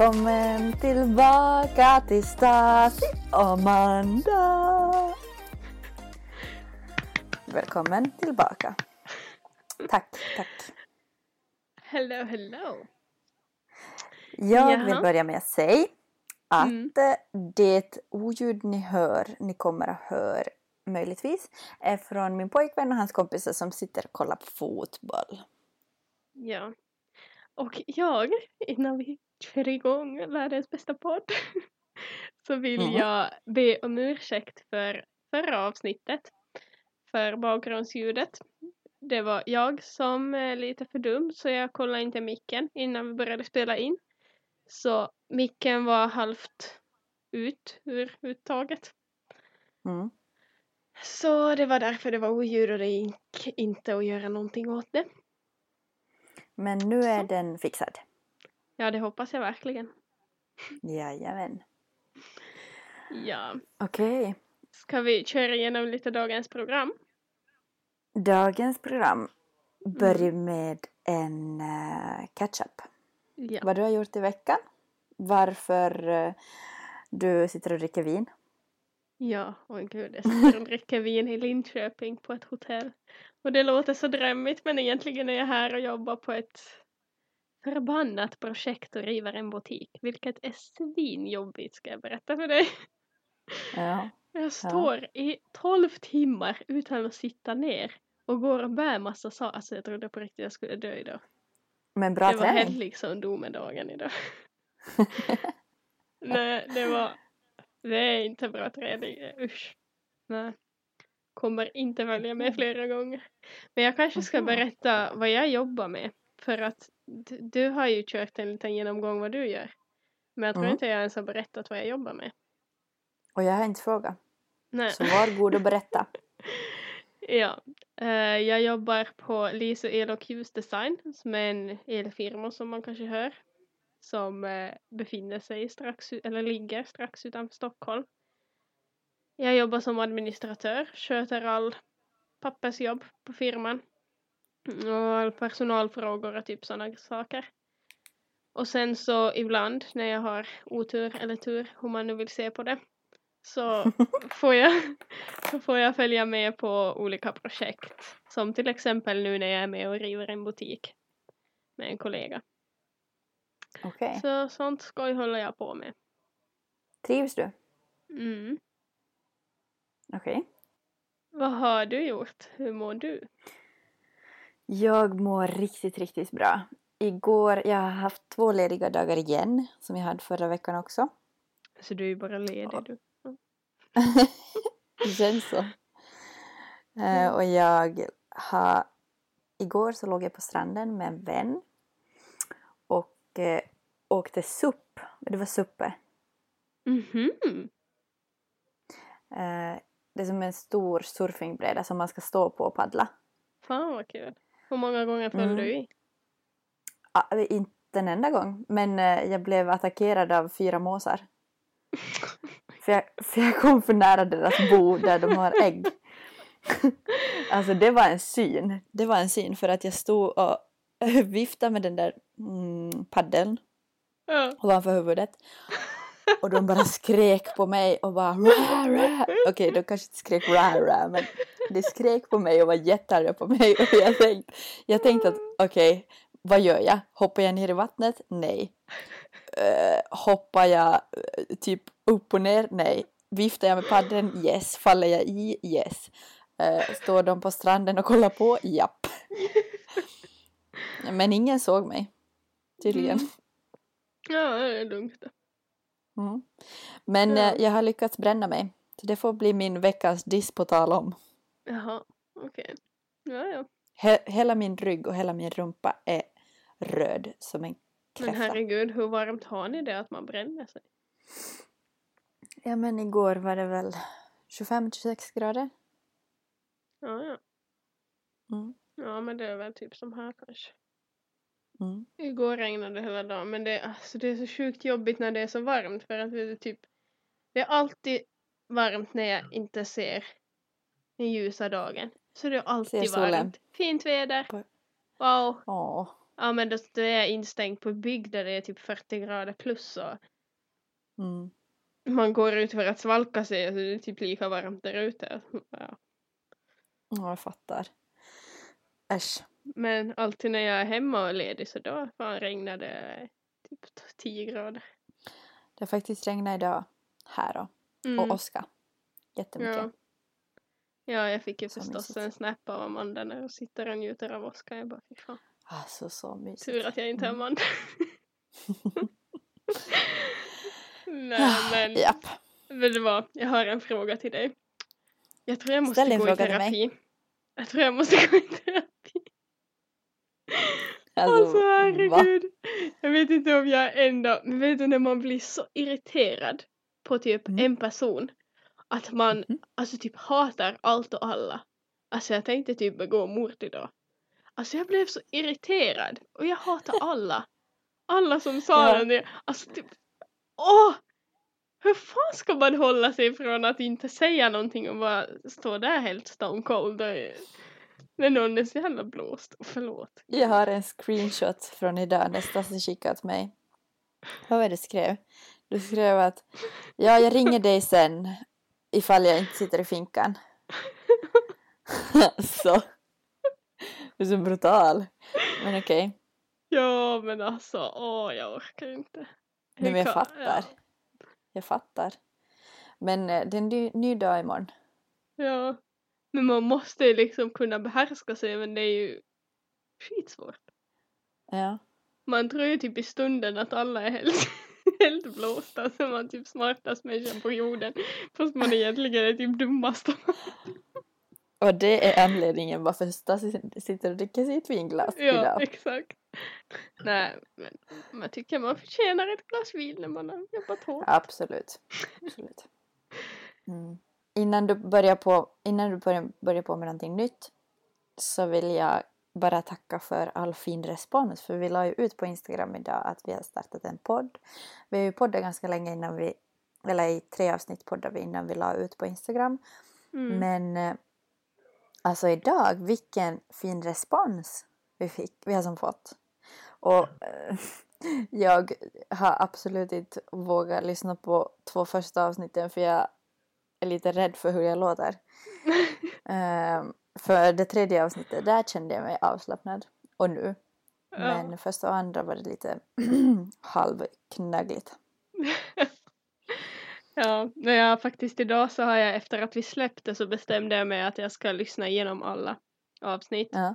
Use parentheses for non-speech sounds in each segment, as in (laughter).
Välkommen tillbaka till Stasi Amanda. Välkommen tillbaka. Tack, tack. Hello, hello. Jag Jaha. vill börja med att säga att Mm. det oljud ni hör, ni kommer att höra möjligtvis, är från min pojkvän och hans kompisar som sitter och kollar på fotboll. Ja. Och jag, innan vi kör igång världens bästa podd, (laughs) så vill Mm. jag be om ursäkt för förra avsnittet. För bakgrundsljudet. Det var jag som är lite för dum så jag kollade inte micken innan vi började spela in. Så micken var halvt ut ur uttaget. Mm. Så det var därför det var oljud och det gick inte att göra någonting åt det. Men nu är Så. den fixad. Ja, det hoppas jag verkligen. Jajamän. Ja. Okej. Ska vi köra igenom lite dagens program? Dagens program börjar med en uh, catch-up. Ja. Vad du har gjort i veckan. Varför eh, du sitter och dricker vin. Ja, åh gud, jag sitter och dricker vin i Linköping på ett hotell. Och det låter så drömmigt men egentligen är jag här och jobbar på ett förbannat projekt och river en butik. Vilket är svinjobbigt ska jag berätta för dig. Ja. Jag står i 12 timmar utan att sitta ner och går och bär massa saker. Alltså jag trodde på riktigt jag skulle dö idag. Men bra det var helt liksom domedagen idag. (laughs) Nej, det var... Det är inte bra träning. Usch. Nej. Kommer inte välja med flera gånger. Men jag kanske ska berätta vad jag jobbar med. För att du, har ju kört en liten genomgång vad du gör. Men jag tror Mm. inte jag ens har berättat vad jag jobbar med. Och jag har inte frågat. Nej. Så var god och berätta. (laughs) Ja, eh, jag jobbar på Liso El och Ljusdesign som är en elfirma som man kanske hör. Som eh, befinner sig strax, eller ligger strax utanför Stockholm. Jag jobbar som administratör, sköter all pappersjobb på firman. Och personalfrågor och typ sådana saker. Och sen så ibland när jag har otur eller tur, hur man nu vill se på det, så (laughs) får jag, så får jag följa med på olika projekt. Som till exempel nu när jag är med och river en butik med en kollega. Okej. Så sånt skoj håller jag på med. Trivs du? Mm. Okej. Vad har du gjort? Hur mår du? Jag mår riktigt, riktigt bra. Igår, jag har haft två lediga dagar igen. Som jag hade förra veckan också. Så du är ju bara ledig Ja. du. (laughs) Det känns så. Eh, och jag har... Igår så låg jag på stranden med en vän. Och eh, åkte SUP. Det var suppe. Mhm. Eh, det är som en stor surfingbräda som man ska stå på och paddla. Fan vad kul. Hur många gånger föll Mm. du i? Ah, inte en enda gång. Men eh, jag blev attackerad av fyra måsar. (laughs) För jag, för jag kom för nära deras bo där de har ägg. (laughs) alltså det var en syn. Det var en syn för att jag stod och (laughs) viftade med den där mm, paddeln Ja. ovanför huvudet. Och de bara skrek på mig och bara rah, rah. Okej, de kanske inte skrek rah, rah, men de skrek på mig och var jättearga på mig. Och jag tänkte, jag tänkte att okej, vad gör jag? Hoppar jag ner i vattnet? Nej. Uh, hoppar jag eh, typ upp och ner? Nej. Viftar jag med paddeln? Yes. Faller jag i? Yes. Uh, står de på stranden och kollar på? Japp. Men ingen såg mig. Tydligen. Mm. Ja, det är lugnt. Mm. Men eh, jag har lyckats bränna mig. Så det får bli min veckans diss på tal om. Jaha, okej. Ja, ja. He- hela min rygg och hela min rumpa är röd som en Men kräfta. herregud, hur varmt har ni det att man bränner sig? Ja men igår var det väl 25-26 grader. Ja, ja. Mm. Ja, men det är väl typ som här kanske. Mm. Igår regnade det hela dagen, men det, alltså, det är så sjukt jobbigt när det är så varmt för att det är typ Det är alltid varmt när jag inte ser den ljusa dagen. Så det är alltid Ser solen. varmt. Fint väder. Wow. Åh. ja men då, då är jag instängd på bygg där det är typ 40 grader plus och Mm. man går ut för att svalka sig och så är det typ lika varmt där ute. Ja. Ja, jag fattar. Äsch. Men alltid när jag är hemma och ledig så då fan regnar det typ 10 grader. Det har faktiskt regnat idag här då. Mm. Och åska. Jättemycket. ja. ja, jag fick ju Så förstås mysigt. en snap av Amanda när hon sitter och njuter av åska. Jag bara, fy fan. Alltså så mysigt. Tur att jag inte är Mm. Amanda. (laughs) (laughs) Nej men, Japp. vet du vad, jag har en fråga till dig. Jag tror jag måste Ställ gå i fråga till mig. terapi. Jag tror jag måste gå i terapi. Alltså, Alltså va? herregud. Jag vet inte om jag ändå, men vet du när man blir så irriterad på typ Mm. en person. Att man Mhm. alltså typ hatar allt och alla. Alltså jag tänkte typ begå mord idag. Alltså jag blev så irriterad och jag hatar (laughs) alla. Alla som sa Ja. det. Alltså typ, åh! Hur fan ska man hålla sig från att inte säga någonting och bara stå där helt stone cold och- när någon är så jävla blåst. Förlåt. Jag har en screenshot från idag när Stassi skickat mig. Vad var det du skrev? Du skrev att ja, jag ringer dig sen ifall jag inte sitter i finkan. (laughs) så. Du är så brutal. Men okej. Ja men alltså, åh jag orkar inte. Nej, men jag fattar. Jag fattar. Men eh, det är en ny, ny dag imorgon. Ja. Men man måste ju liksom kunna behärska sig men det är ju skitsvårt. Ja. Man tror ju typ i stunden att alla är helt, (laughs) helt blåsta så man är typ smartast människan på jorden. Fast man egentligen är typ dummast. (laughs) Och det är anledningen varför Stassi sitter och dricker sitt vinglas ja, idag. exakt. Nej, men man tycker man förtjänar ett glas vin när man har jobbat hårt. Absolut. Absolut. Mm. Innan du börjar på, innan du börjar, börjar på med någonting nytt så vill jag bara tacka för all fin respons för vi la ju ut på Instagram idag att vi har startat en podd. Vi har ju poddat ganska länge innan vi, eller i tre avsnitt poddade vi innan vi la ut på Instagram. Mm. Men eh, alltså idag, vilken fin respons vi fick, vi har som fått. Och eh, (laughs) jag har absolut inte vågat lyssna på två första avsnitten för jag är lite rädd för hur jag låter. (laughs) Ehm, för det tredje avsnittet, där kände jag mig avslappnad. Och nu. Ja. Men första och andra var det lite (clears throat) halvknaggligt. (laughs) Ja, men jag faktiskt idag så har jag efter att vi släppte så bestämde jag mig att jag ska lyssna igenom alla avsnitt. Ja.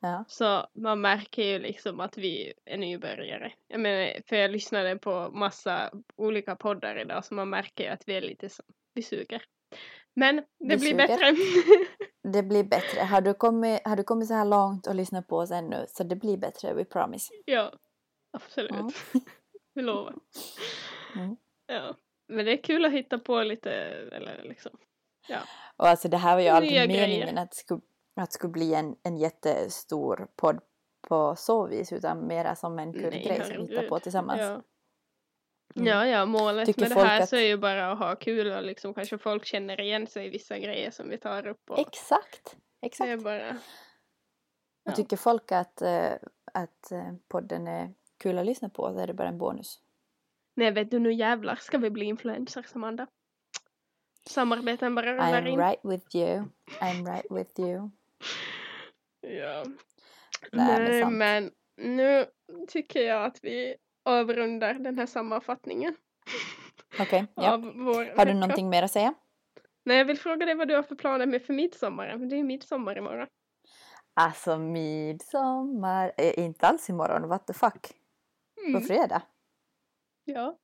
Ja. Så man märker ju liksom att vi är nybörjare. Jag menar, för jag lyssnade på massa olika poddar idag så man märker ju att vi är lite så, vi suger. Men det Vi blir suger. bättre. (laughs) Det blir bättre. Har du, kommit, har du kommit så här långt och lyssnat på oss ännu så det blir bättre, we promise. ja, absolut. Ja. (laughs) Vi lovar. (laughs) Mm. Ja, men det är kul att hitta på lite, eller liksom. Och alltså det här var ju aldrig Nya meningen grejer. att det skulle, att det skulle bli en, en jättestor podd på så vis utan mera som en kul Nej, grej som vi hittar på tillsammans. Ja. Mm. Ja, ja, målet Tycker med det här att- så är ju bara att ha kul och liksom kanske folk känner igen sig i vissa grejer som vi tar upp och Exakt! Exakt. bara, Och ja. tycker folk att, eh, att eh, podden är kul att lyssna på så är det bara en bonus. nej vet du nu jävlar ska vi bli influencers Amanda. Samarbeten bara rullar I'm in. right with you. I'm right with you. Ja. Nej, men nu tycker jag att vi avrundar den här sammanfattningen Okej, (laughs) ja. av vår Har du någonting mer att säga? Nej, jag vill fråga dig vad du har för planer med för midsommar. Det är ju midsommar imorgon. Alltså midsommar, eh, inte alls imorgon, what the fuck? På Mm. fredag? Ja.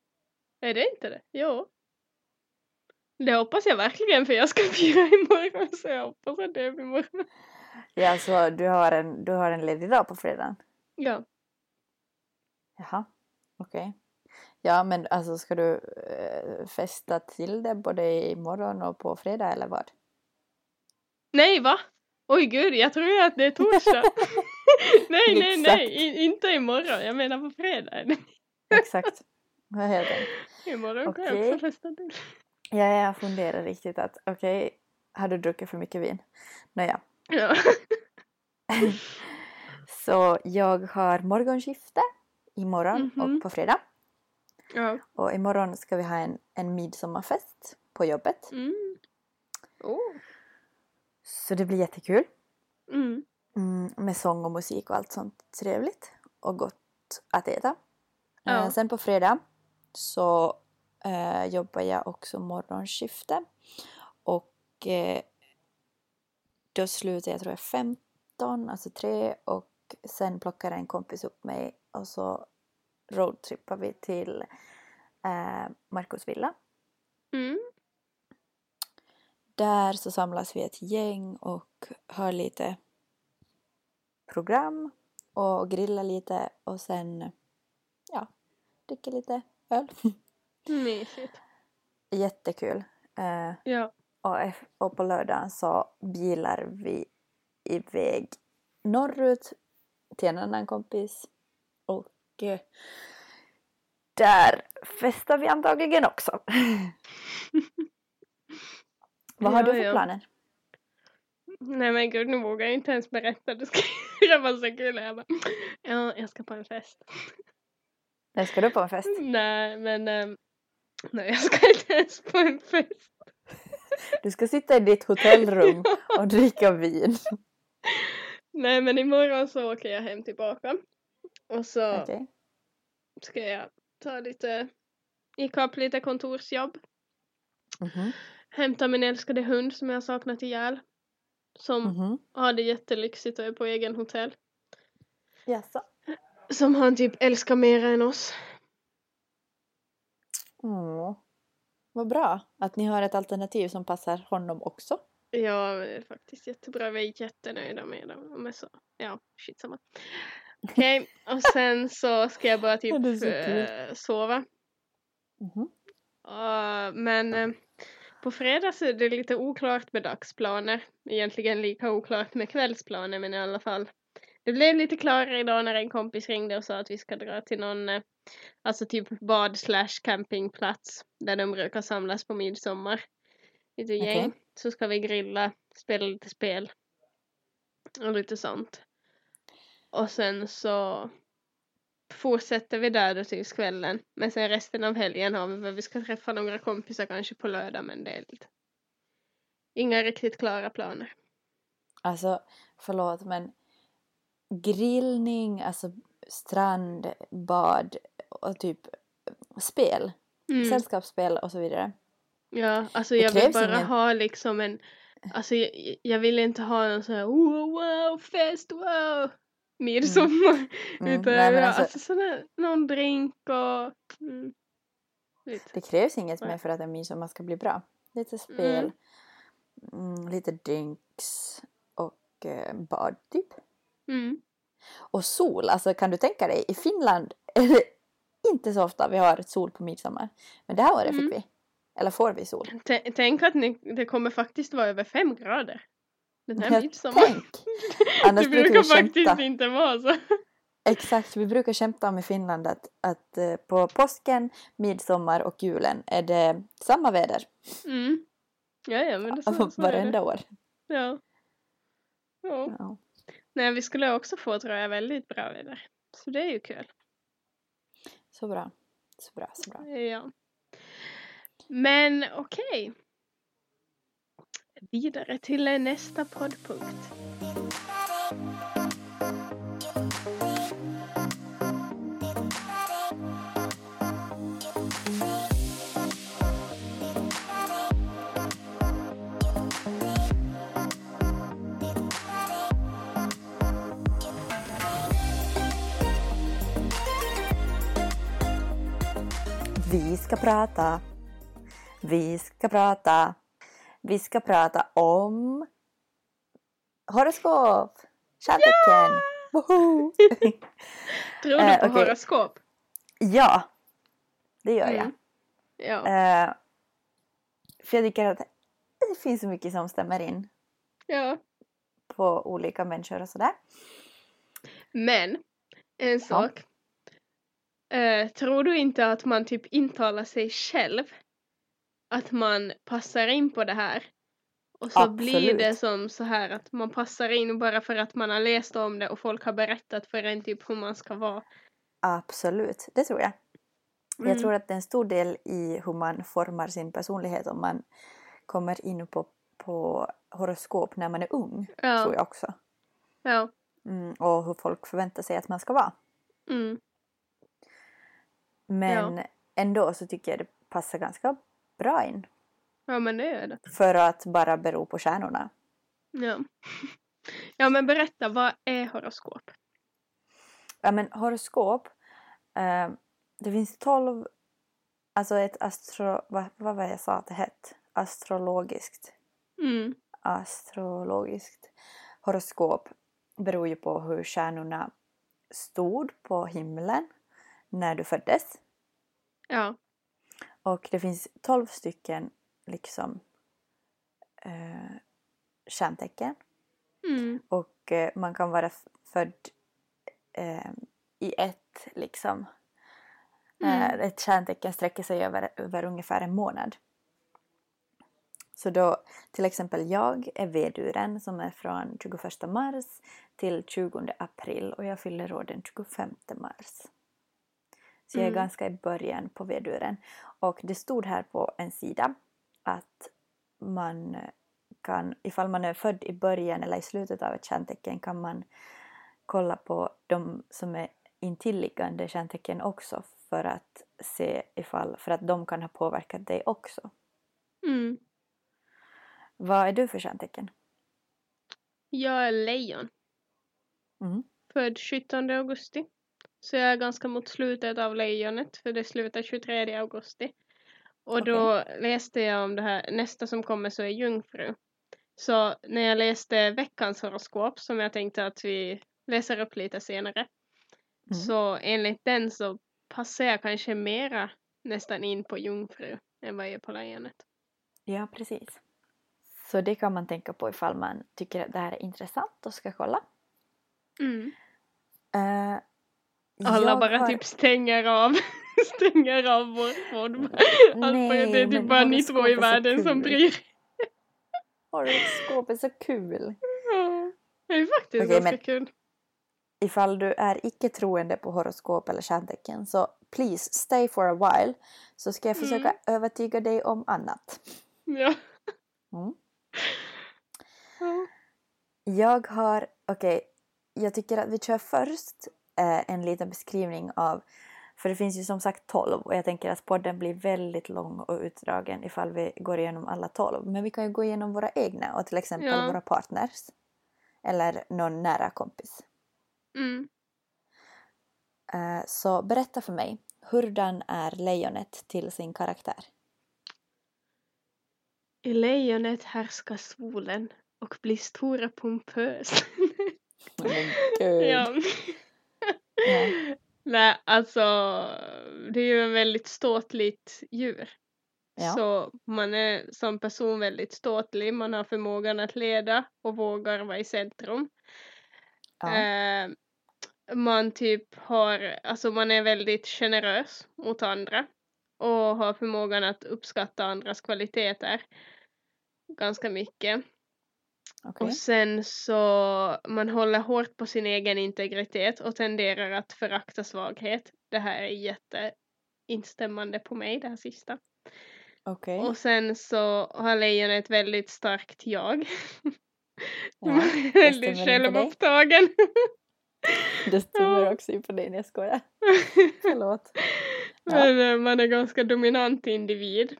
Är det inte det? Jo. Det hoppas jag verkligen för jag ska (laughs) fira imorgon så jag hoppas att det är imorgon. Ja, alltså du har en, du har en ledig dag på fredagen? Ja. Jaha, okej. Ja, men alltså ska du eh, festa till det både imorgon och på fredag eller vad? Nej, va? Oj gud, jag tror ju att det är torsdag. (laughs) nej, nej, nej, I, inte imorgon. Jag menar på fredag. (laughs) Exakt. Det? imorgon kan jag också festa till. Ja, jag funderar riktigt att okej, har du druckit för mycket vin? Nåja. Ja. (laughs) Så jag har morgonskifte imorgon Mhm. och på fredag. Ja. Och imorgon ska vi ha en, en midsommarfest på jobbet. Mm. Oh. Så det blir jättekul. Mm. Mm, med sång och musik och allt sånt trevligt. Och gott att äta. Ja. Eh, sen på fredag så eh, jobbar jag också morgonskifte. Och eh, då slutar jag tror jag 15, alltså tre och sen plockar en kompis upp mig och så roadtrippar vi till eh, Marcus villa. Mm. Där så samlas vi ett gäng och hör lite program och grillar lite och sen ja, dricker lite öl. (laughs) Mysigt. Jättekul. Eh, Ja. och, och på lördagen så bilar vi iväg norrut till en annan kompis och eh, där festar vi antagligen också. (laughs) Vad har Ja, du för ja. planer? Nej men gud, nu vågar jag inte ens berätta. Det ska det var så kul. Jag bara, ja, jag ska på en fest. När ska du på en fest? Nej, men ehm, nej, jag ska inte ens på en fest. (laughs) Du ska sitta i ditt hotellrum (laughs) och dricka vin. Nej, men imorgon så åker jag hem tillbaka. Och så Okej. ska jag ta lite, ikapp lite kontorsjobb. Mhm. Hämta min älskade hund som jag har saknat ihjäl. Som Mhm. har det jättelyxigt och är på egen hotell. Jaså? Som han typ älskar mer än oss. Åh. Vad bra att ni har ett alternativ som passar honom också. Ja, det är faktiskt jättebra. Vi är jättenöjda med dem. De är så, ja, shit Okej, och sen så ska jag bara typ eh, sova. Mhm. Uh, men eh, på fredag så är det lite oklart med dagsplaner. Egentligen lika oklart med kvällsplaner men i alla fall. Det blev lite klarare idag när en kompis ringde och sa att vi ska dra till någon, eh, alltså typ bad slash campingplats där de brukar samlas på midsommar. Lite gäng. Okej. Så ska vi grilla, spela lite spel och lite sånt. Och sen så fortsätter vi där då tills kvällen. Men sen resten av helgen har vi, vi ska träffa några kompisar kanske på lördag men det är lite inga riktigt klara planer. Alltså, förlåt men grillning, alltså strand, bad och typ spel, Mm. sällskapsspel och så vidare. Ja, alltså jag vill bara ingen- ha liksom en, alltså jag, jag vill inte ha någon sån här wow, wow, fest, wow, midsommar. Mm, Utan (laughs) nej, alltså, alltså, sån här, någon drink och mm, det krävs inget Nej. mer för att en midsommar ska bli bra. Lite spel, Mm. mm, lite drinks och eh, bad typ. Mm. Och sol, alltså kan du tänka dig, i Finland (laughs) är det inte så ofta vi har sol på midsommar. Men det här året Mm. fick vi. Eller får vi sol? T- Tänk att ni, det kommer faktiskt vara över fem grader. Den här midsommar. Tänk! (laughs) Annars det brukar faktiskt skämta. inte vara så. Exakt, vi brukar skämta om i Finland att, att eh, på påsken, midsommar och julen är det samma väder. Mm. Ja, ja, men det så, så är det. Varenda år. Ja. ja. Ja. Nej, vi skulle också få tror jag väldigt bra väder. Så det är ju kul. Så bra. Så bra, så bra. Ja. Men okej. Vidare till nästa poddpunkt. Vi ska prata. Vi ska prata. Vi ska prata om horoskop. Kärleken. Woho! (laughs) Tror du Eh, på okej. horoskop? ja, det gör jag. Mm. Ja. Eh, för jag tycker att det finns så mycket som stämmer in ja. på olika människor och sådär. Men en sak. Eh, tror du inte att man typ intalar sig själv att man passar in på det här Och så blir det Absolut. som så här att man passar in bara för att man har läst om det och folk har berättat för en typ hur man ska vara. Absolut, det tror jag. Jag Mm. tror att det är en stor del i hur man formar sin personlighet om man kommer in på, på horoskop när man är ung, Ja. tror jag också. Ja. Mm, och hur folk förväntar sig att man ska vara. Mm. Men ändå så tycker jag det passar ganska bra in. Ja men det är det. För att bara bero på stjärnorna. Ja. Ja men berätta, vad är horoskop? Ja men horoskop, eh, det finns tolv, alltså ett astro, vad, vad var jag sa att det hette? Astrologiskt. Mm. Astrologiskt horoskop beror ju på hur stjärnorna stod på himlen när du föddes. Ja. Och det finns tolv stycken liksom eh, stjärntecken. Mm. Och eh, man kan vara född eh, i ett liksom. Mm. Eh, ett stjärntecken sträcker sig över, över ungefär en månad. Så då till exempel jag är veduren som är från 21 mars till 20 april och jag fyller år den 25 mars. Så jag är Mm. ganska i början på veduren. Och det stod här på en sida att man kan, ifall man är född i början eller i slutet av ett stjärntecken kan man kolla på de som är intilliggande stjärntecken också för att se ifall, för att de kan ha påverkat dig också. Mm. Vad är du för stjärntecken? Jag är lejon. Mm. Född 17 augusti. Så jag är ganska mot slutet av lejonet för det slutar 23 augusti. Och då läste jag om det här, nästa som kommer så är jungfru. Så när jag läste veckans horoskop som jag tänkte att vi läser upp lite senare. Mm. Så enligt den så passar jag kanske mera nästan in på jungfru än vad jag är på lejonet. Ja, precis. Så det kan man tänka på ifall man tycker att det här är intressant och ska kolla. Mm. Eh, Alla jag bara har- typ stänger av, (laughs) stänger av vår podd. Alltså, det är typ bara ni två i världen som bryr Horoskop är så kul. Ja, Det är faktiskt Okej, ganska kul. Ifall du är icke troende på horoskop eller stjärntecken så please stay for a while så ska jag försöka Mm. övertyga dig om annat. Ja. Mm. Ja. Jag har, okej, jag tycker att vi kör först eh, en liten beskrivning av, för det finns ju som sagt 12 och jag tänker att podden blir väldigt lång och utdragen ifall vi går igenom alla 12. Men vi kan ju gå igenom våra egna och till exempel Ja. våra partners. Eller någon nära kompis. Mm. Eh, så berätta för mig, hurdan är lejonet till sin karaktär? I lejonet härskar solen och blir stor och pompös. Gud. (laughs) ja. Nej, alltså det är ju en väldigt ståtligt djur. Ja. Så man är som person väldigt ståtlig, man har förmågan att leda och vågar vara i centrum. Ja. Eh, man typ har, alltså man är väldigt generös mot andra och har förmågan att uppskatta andras kvaliteter ganska mycket. Okej. Och sen så man håller hårt på sin egen integritet och tenderar att förakta svaghet. Det här är jätteinstämmande på mig, det här sista. Okej. Och sen så har lejonet ett väldigt starkt jag. (laughs) Ja, väldigt (laughs) självupptagen. Det stämmer (laughs) också in på dig när jag skojar. Förlåt. Ja. Men eh, man är ganska dominant individ.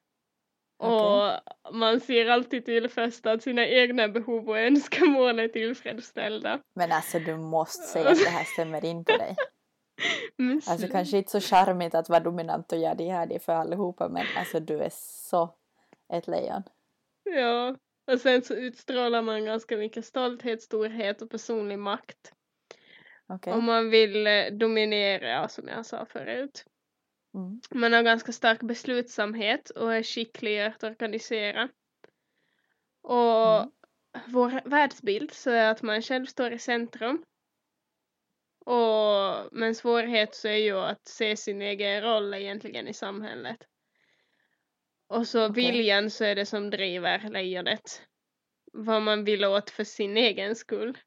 Och man ser alltid till först att sina egna behov och önskemål är tillfredsställda. Men alltså du måste säga att det här stämmer in på dig. (laughs) Alltså kanske inte så charmigt att vara dominant och göra det för allihopa men alltså du är så ett lejon. Ja, och sen så utstrålar man ganska mycket stolthet, storhet och personlig makt. Okej. Om man vill eh, dominera, som jag sa förut. Mm. Man har ganska stark beslutsamhet och är skicklig att organisera. Och Mm. vår världsbild så är att man själv står i centrum. Och, men svårighet så är ju att se sin egen roll egentligen i samhället. Och så Okej. viljan så är det som driver lejonet. vad man vill åt för sin egen skull.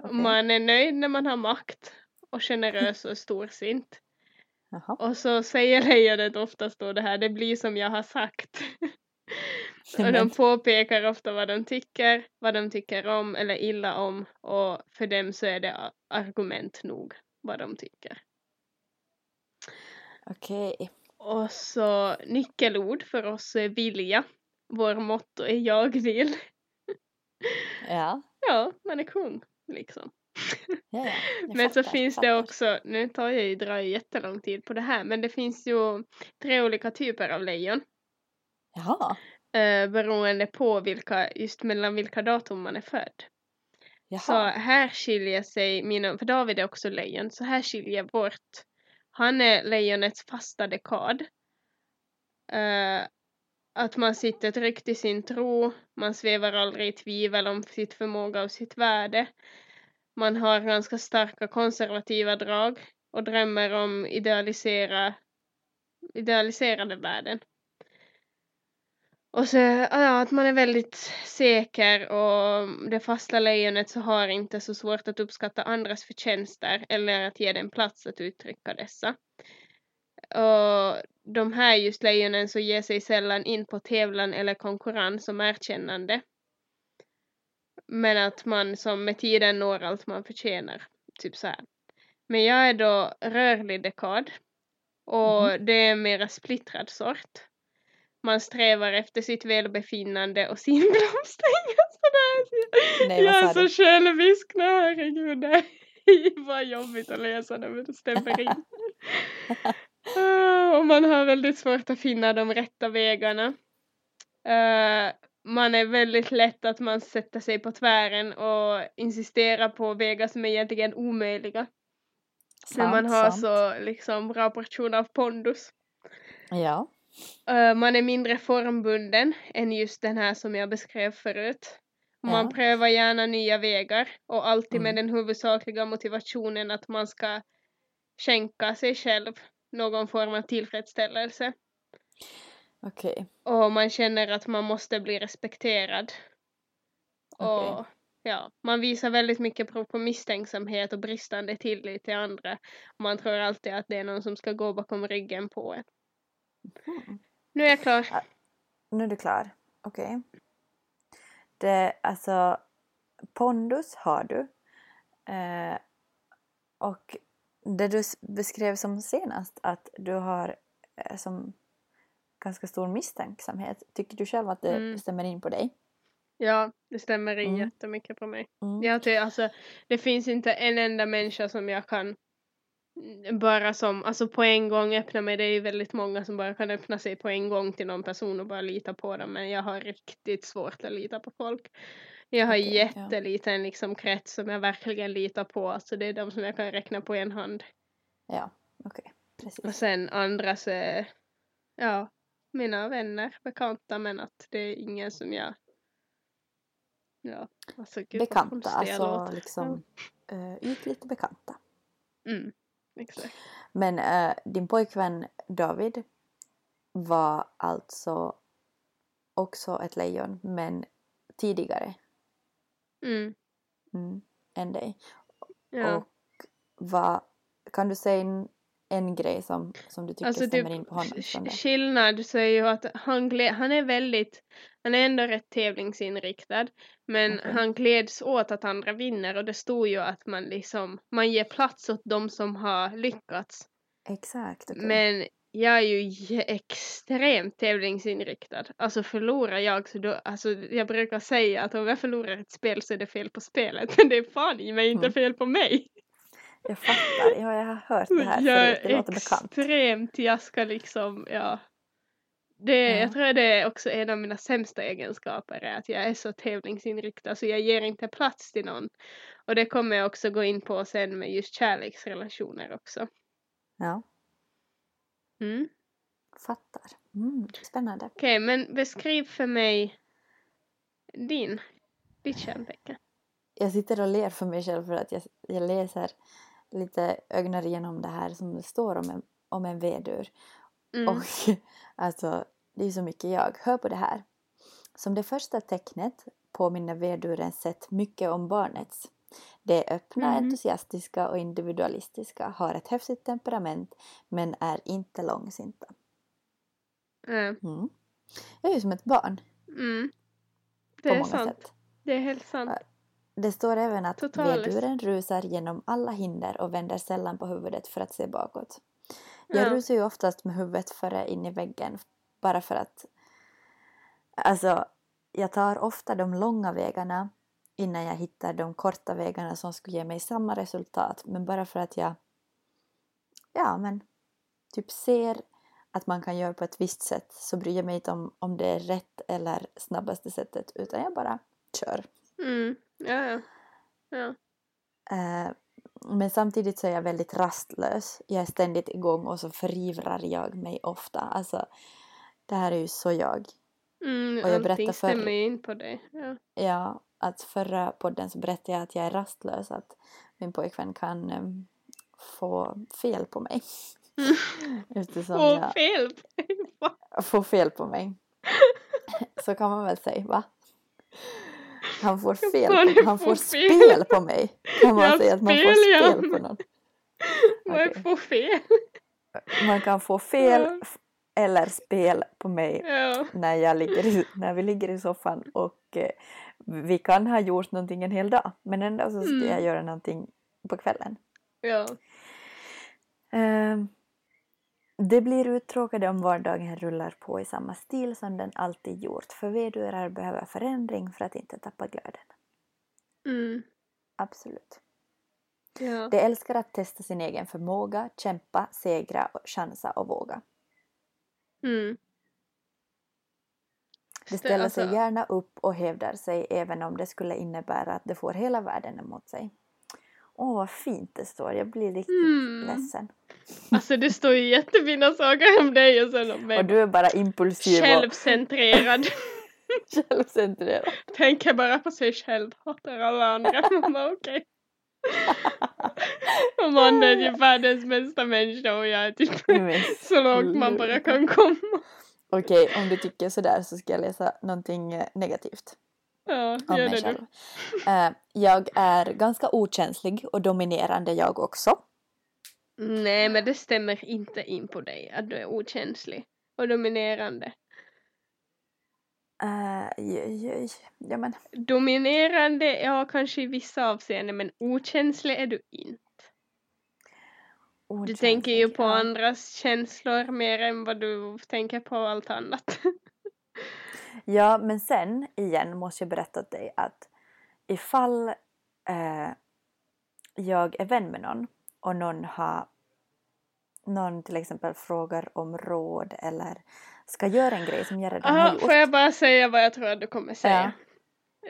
Okej. Man är nöjd när man har makt och generös och storsint. Jaha. Och så säger lejonet oftast då det här, det blir som jag har sagt. (laughs) och de påpekar ofta vad de tycker, vad de tycker om eller illa om och för dem så är det argument nog vad de tycker. Okej. Och så nyckelord för oss är vilja. Vår motto är jag vill. Ja. Ja, man är kung liksom. Ja, Men så finns det också, nu tar jag ju, drar jag jättelång tid på det här, men det finns ju tre olika typer av lejon. Jaha. Eh, beroende på vilka, just mellan vilka datum man är född. Jaha. Så här skiljer sig mina, för David är också lejon, så här skiljer vårt, han är lejonets fasta dekad. Eh, att man sitter tryggt i sin tro, man svävar aldrig i tvivel om sitt förmåga och sitt värde. Man har ganska starka konservativa drag och drömmer om idealisera, idealiserade värden. Och så ja, att man är väldigt säker och det fasta lejonet så har inte så svårt att uppskatta andras förtjänster eller att ge den plats att uttrycka dessa. Och de här just lejonen så ger sig sällan in på tävlan eller konkurrens om erkännande. Men att man som med tiden når allt man förtjänar. Typ så här. Men jag är då rörlig dekad. Och det är en mera splittrad sort. Man strävar efter sitt välbefinnande och sin (laughs) blomstring. Nej, jag är så självisk, nej herregud. Det (laughs) var jobbigt att läsa det men det stämmer in. Ah, och man har väldigt svårt att finna de rätta vägarna. Eh, man är väldigt lätt att man sätter sig på tvären och insisterar på vägar som är egentligen omöjliga. Men man Sant, har sant. så liksom bra portion av pondus. Ja. Eh, man är mindre formbunden än just den här som jag beskrev förut. Man Ja. prövar gärna nya vägar och alltid med Mm. den huvudsakliga motivationen att man ska skänka sig själv någon form av tillfredsställelse. Okej. Och man känner att man måste bli respekterad. Och ja, man visar väldigt mycket prov på misstänksamhet och bristande tillit till andra. Man tror alltid att det är någon som ska gå bakom ryggen på en. Mhm. Nu är jag klar. Nu är du klar. Okej. Det, alltså, pondus har du. Eh, och det du beskrev som senast, att du har eh, som ganska stor misstänksamhet. Tycker du själv att det Mm. stämmer in på dig? Ja, det stämmer in Mm. jättemycket på mig. Mm. Jag tycker, alltså, det finns inte en enda människa som jag kan bara som, alltså på en gång öppna mig. Det är ju väldigt många som bara kan öppna sig på en gång till någon person och bara lita på dem. Men jag har riktigt svårt att lita på folk. Jag har ja. jätteliten liksom krets som jag verkligen litar på. Alltså det är de som jag kan räkna på en hand. Ja, okej. Precis. Och sen andra så ja, mina vänner, bekanta men att det är ingen som jag Ja, alltså gud Bekanta, alltså liksom uh, ytligt bekanta. Mm, exakt. Men eh, din pojkvän David var alltså också ett lejon, men tidigare Mm, mm, än dig. ja. Och vad, kan du säga en, grej som, som du tycker Alltså stämmer typ in på honom? skillnad så är ju att han, gled, han är väldigt, han är ändå rätt tävlingsinriktad. Men Okej. han gläds åt att andra vinner och det står ju att man liksom, man ger plats åt de som har lyckats. Exakt, okej. Men jag är ju extremt tävlingsinriktad. Alltså förlorar jag så då, alltså jag brukar säga att om jag förlorar ett spel så är det fel på spelet. (laughs) Men det är fan i mig inte Mm. fel på mig. Jag fattar, ja, jag har hört det här jag förut, det låter bekant. extremt, jag ska liksom, ja. Det, Ja. Jag tror det är också en av mina sämsta egenskaper är att jag är så tävlingsinriktad så jag ger inte plats till någon. Och det kommer jag också gå in på sen med just kärleksrelationer också. Ja, Mm. fattar. Mm, spännande. Okej, men beskriv för mig din, ditt kärntecken. Jag sitter och ler för mig själv för att jag, jag läser lite ögnar igenom det här som det står om en, om en vedur. Mm. Och (laughs) alltså, det är så mycket jag. Hör på det här. Som det första tecknet påminner vedurens sätt mycket om barnets. De är öppna, Mhm. entusiastiska och individualistiska, har ett häftigt temperament men är inte långsinta. Äh, Mm. Jag är ju som ett barn mm. på Det är sant. sätt. Det är helt sant. Det står även att veduren rusar genom alla hinder och vänder sällan på huvudet för att se bakåt. Jag Ja. rusar ju oftast med huvudet före in i väggen bara för att alltså jag tar ofta de långa vägarna innan jag hittar de korta vägarna som skulle ge mig samma resultat men bara för att jag ja men typ ser att man kan göra på ett visst sätt så bryr jag mig inte om om det är rätt eller snabbaste sättet utan jag bara kör. Mm. Ja, ja. Eh, men samtidigt så är jag väldigt rastlös. Jag är ständigt igång och så förivrar jag mig ofta. Alltså, det här är ju så jag. Mm, Och jag berättar för- stämmer ju in på dig. Ja. Ja, att förra podden så berättade jag att jag är rastlös. Att min pojkvän kan eh, få fel på mig. (laughs) Eftersom Åh, jag fel! Va? får fel på mig. (laughs) Så kan man väl säga, va? Han får fel på, han får får spel på mig. Kan man Ja, säga att man får spel på någon? (laughs) Är Okej. på fel? Man kan få fel Ja. eller spel på mig Ja. när, jag ligger i, när vi ligger i soffan och eh, vi kan ha gjort någonting en hel dag men ändå så ska Mm. jag göra någonting på kvällen. Ja. Ehm, det blir uttråkade om vardagen rullar på i samma stil som den alltid gjort för vedurar behöver förändring för att inte tappa glöden. Mm. Absolut. Ja. De älskar att testa sin egen förmåga, kämpa, segra, chansa och våga. Mm. De Stä- ställer sig alltså- gärna upp och hävdar sig även om det skulle innebära att de får hela världen emot sig. Åh, vad fint det står. Jag blir riktigt Mm. ledsen. Alltså det står ju jättefina saker om dig och sen om mig. Och du är bara impulsiv Självcentrerad. och (laughs) självcentrerad. Tänker bara på sig själv, hatar alla andra. (laughs) Bara okej. Och man är ju världens bästa människa och jag är typ (laughs) så långt man bara kan komma. Okej, om du tycker sådär så ska jag läsa någonting eh, negativt Ja, om gör mig det själv. du. Eh, jag är ganska okänslig och dominerande jag också. Nej men det stämmer inte in på dig att du är okänslig och dominerande. Eh, j- j- ja, men, Dominerande, ja kanske i vissa avseenden men okänslig är du inte. Du okänslig, tänker ju på ja. andras känslor mer än vad du tänker på allt annat. (laughs) Ja, men sen igen måste jag berätta åt dig att ifall eh, jag är vän med någon och någon har någon till exempel frågar om råd eller ska göra en grej som jag redan har Aha, gjort. får jag bara säga vad jag tror att du kommer säga?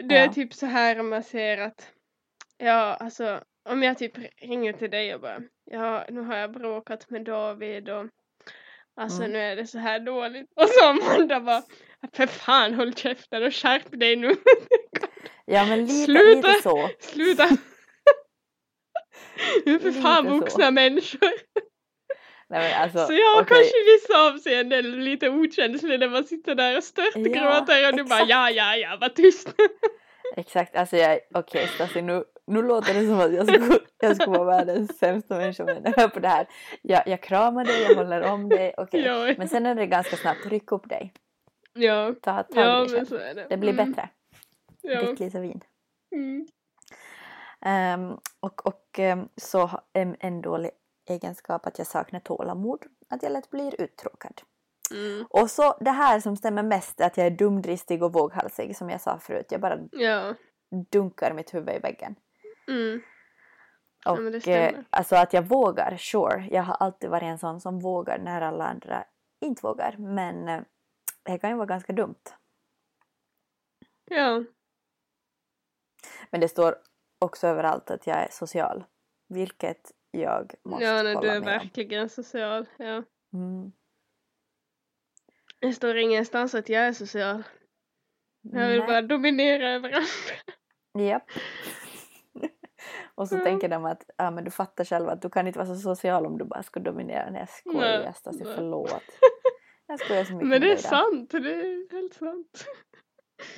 Det är Ja. typ så här om man ser att ja alltså om jag typ ringer till dig och bara ja nu har jag bråkat med David och alltså Mm. nu är det så här dåligt och så Amanda bara för fan håll käften och skärp dig nu (laughs) Ja, men lite, Sluta! lite så. sluta nu är för fan Lite så. vuxna människor Nej, men alltså, så jag okej. kanske i vissa avseenden lite okänslig när man sitter där och störtgråter och du bara exakt. ja ja ja var tyst (laughs) Exakt, alltså jag, okej Stasi nu, nu låter det som att jag (laughs) skulle, jag skulle vara världens sämsta människa men hör på det här. Jag, jag kramar dig, jag håller om dig, okej. ja, Men sen är det ganska snabbt, ryck upp dig. ja, Ta tag ja men så är det Det blir Mm, bättre. ja. Drick lite vin. Mm. Ehm, och och ehm, så en, en dålig egenskap att jag saknar tålamod. Att jag lätt blir uttråkad. Mm. Och så det här som stämmer mest att jag är dumdristig och våghalsig som jag sa förut. Jag bara Ja. dunkar mitt huvud i väggen. Mm. Ja, Och stämmer. eh, alltså att jag vågar, sure. Jag har alltid varit en sån som vågar när alla andra inte vågar. Men eh, det kan ju vara ganska dumt. Ja. Men det står också överallt att jag är social. Vilket jag måste Ja, nej, du hålla är med om. verkligen social. Ja. Mm. Det står ingenstans att jag är social. Jag vill Nej. bara dominera över andra. Japp. (laughs) Och så Mm. tänker de att ja, men du fattar själv att du kan inte vara så social om du bara ska dominera. Nej jag skojar Nej, Stasi, nej. förlåt. (laughs) Jag skojar så mycket Men det är sant, det är helt sant.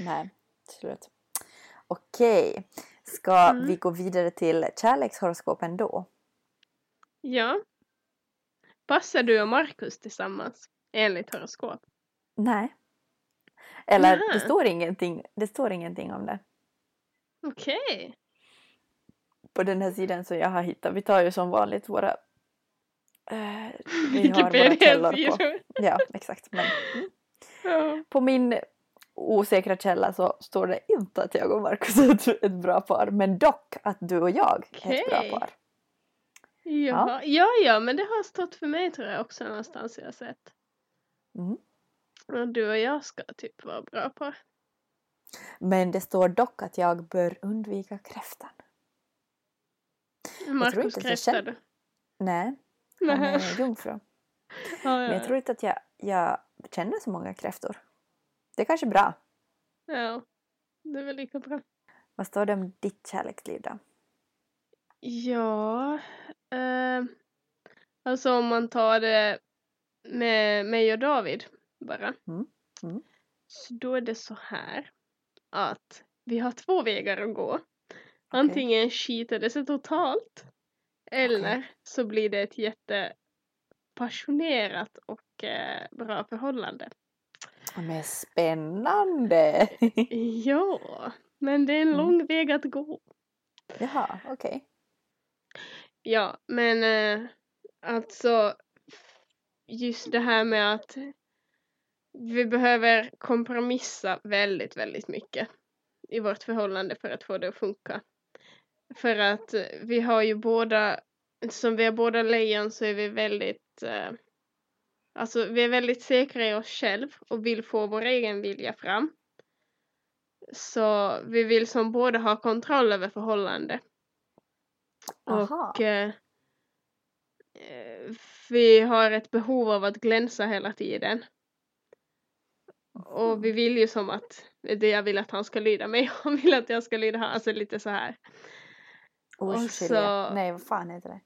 Nej, slut. Okej, ska Mm. vi gå vidare till kärlekshoroskopen då? Ja. Passar du och Markus tillsammans? Enligt horoskop? Nej. Eller Nähä. det står, ingenting, det står ingenting om det Okej. på den här sidan som jag har hittat. Vi tar ju som vanligt våra... eh, vi har våra källor på. Ja, exakt. Men Ja. på min osäkra källa så står det inte att jag och Markus (laughs) är ett, bra par. Men dock att du och jag är ett bra par. Ja. ja, ja, men det har stått för mig tror jag också någonstans jag har sett. Mm. Och du och jag ska typ vara bra på. Men det står dock att jag bör undvika kräftan. Markus kräftar känner- du? Nej, han är jungfru. (laughs) Ja, Men ja. jag tror inte att jag, jag känner så många kräftor. Det är kanske bra. ja, det är väl lika bra. Vad står det om ditt kärleksliv då? Ja, eh, alltså om man tar det med mig och David bara. Mm, mm. Så då är det så här att vi har två vägar att gå. Antingen skiter det sig totalt eller så blir det ett jättepassionerat och eh, bra förhållande. Men spännande! (laughs) Ja, men det är en Mm. lång väg att gå. Jaha, okej. Ja, men eh, alltså just det här med att vi behöver kompromissa väldigt, väldigt mycket i vårt förhållande för att få det att funka. För att vi har ju båda, som vi är båda lejon så är vi väldigt, eh, alltså vi är väldigt säkra i oss själv och vill få vår egen vilja fram. Så vi vill som båda ha kontroll över förhållande. Aha. Och eh, eh, vi har ett behov av att glänsa hela tiden. Och vi vill ju som att det jag vill att han ska lyda mig (laughs) och vill att jag ska lyda honom. Alltså lite så här. och så- Nej, vad fan heter det?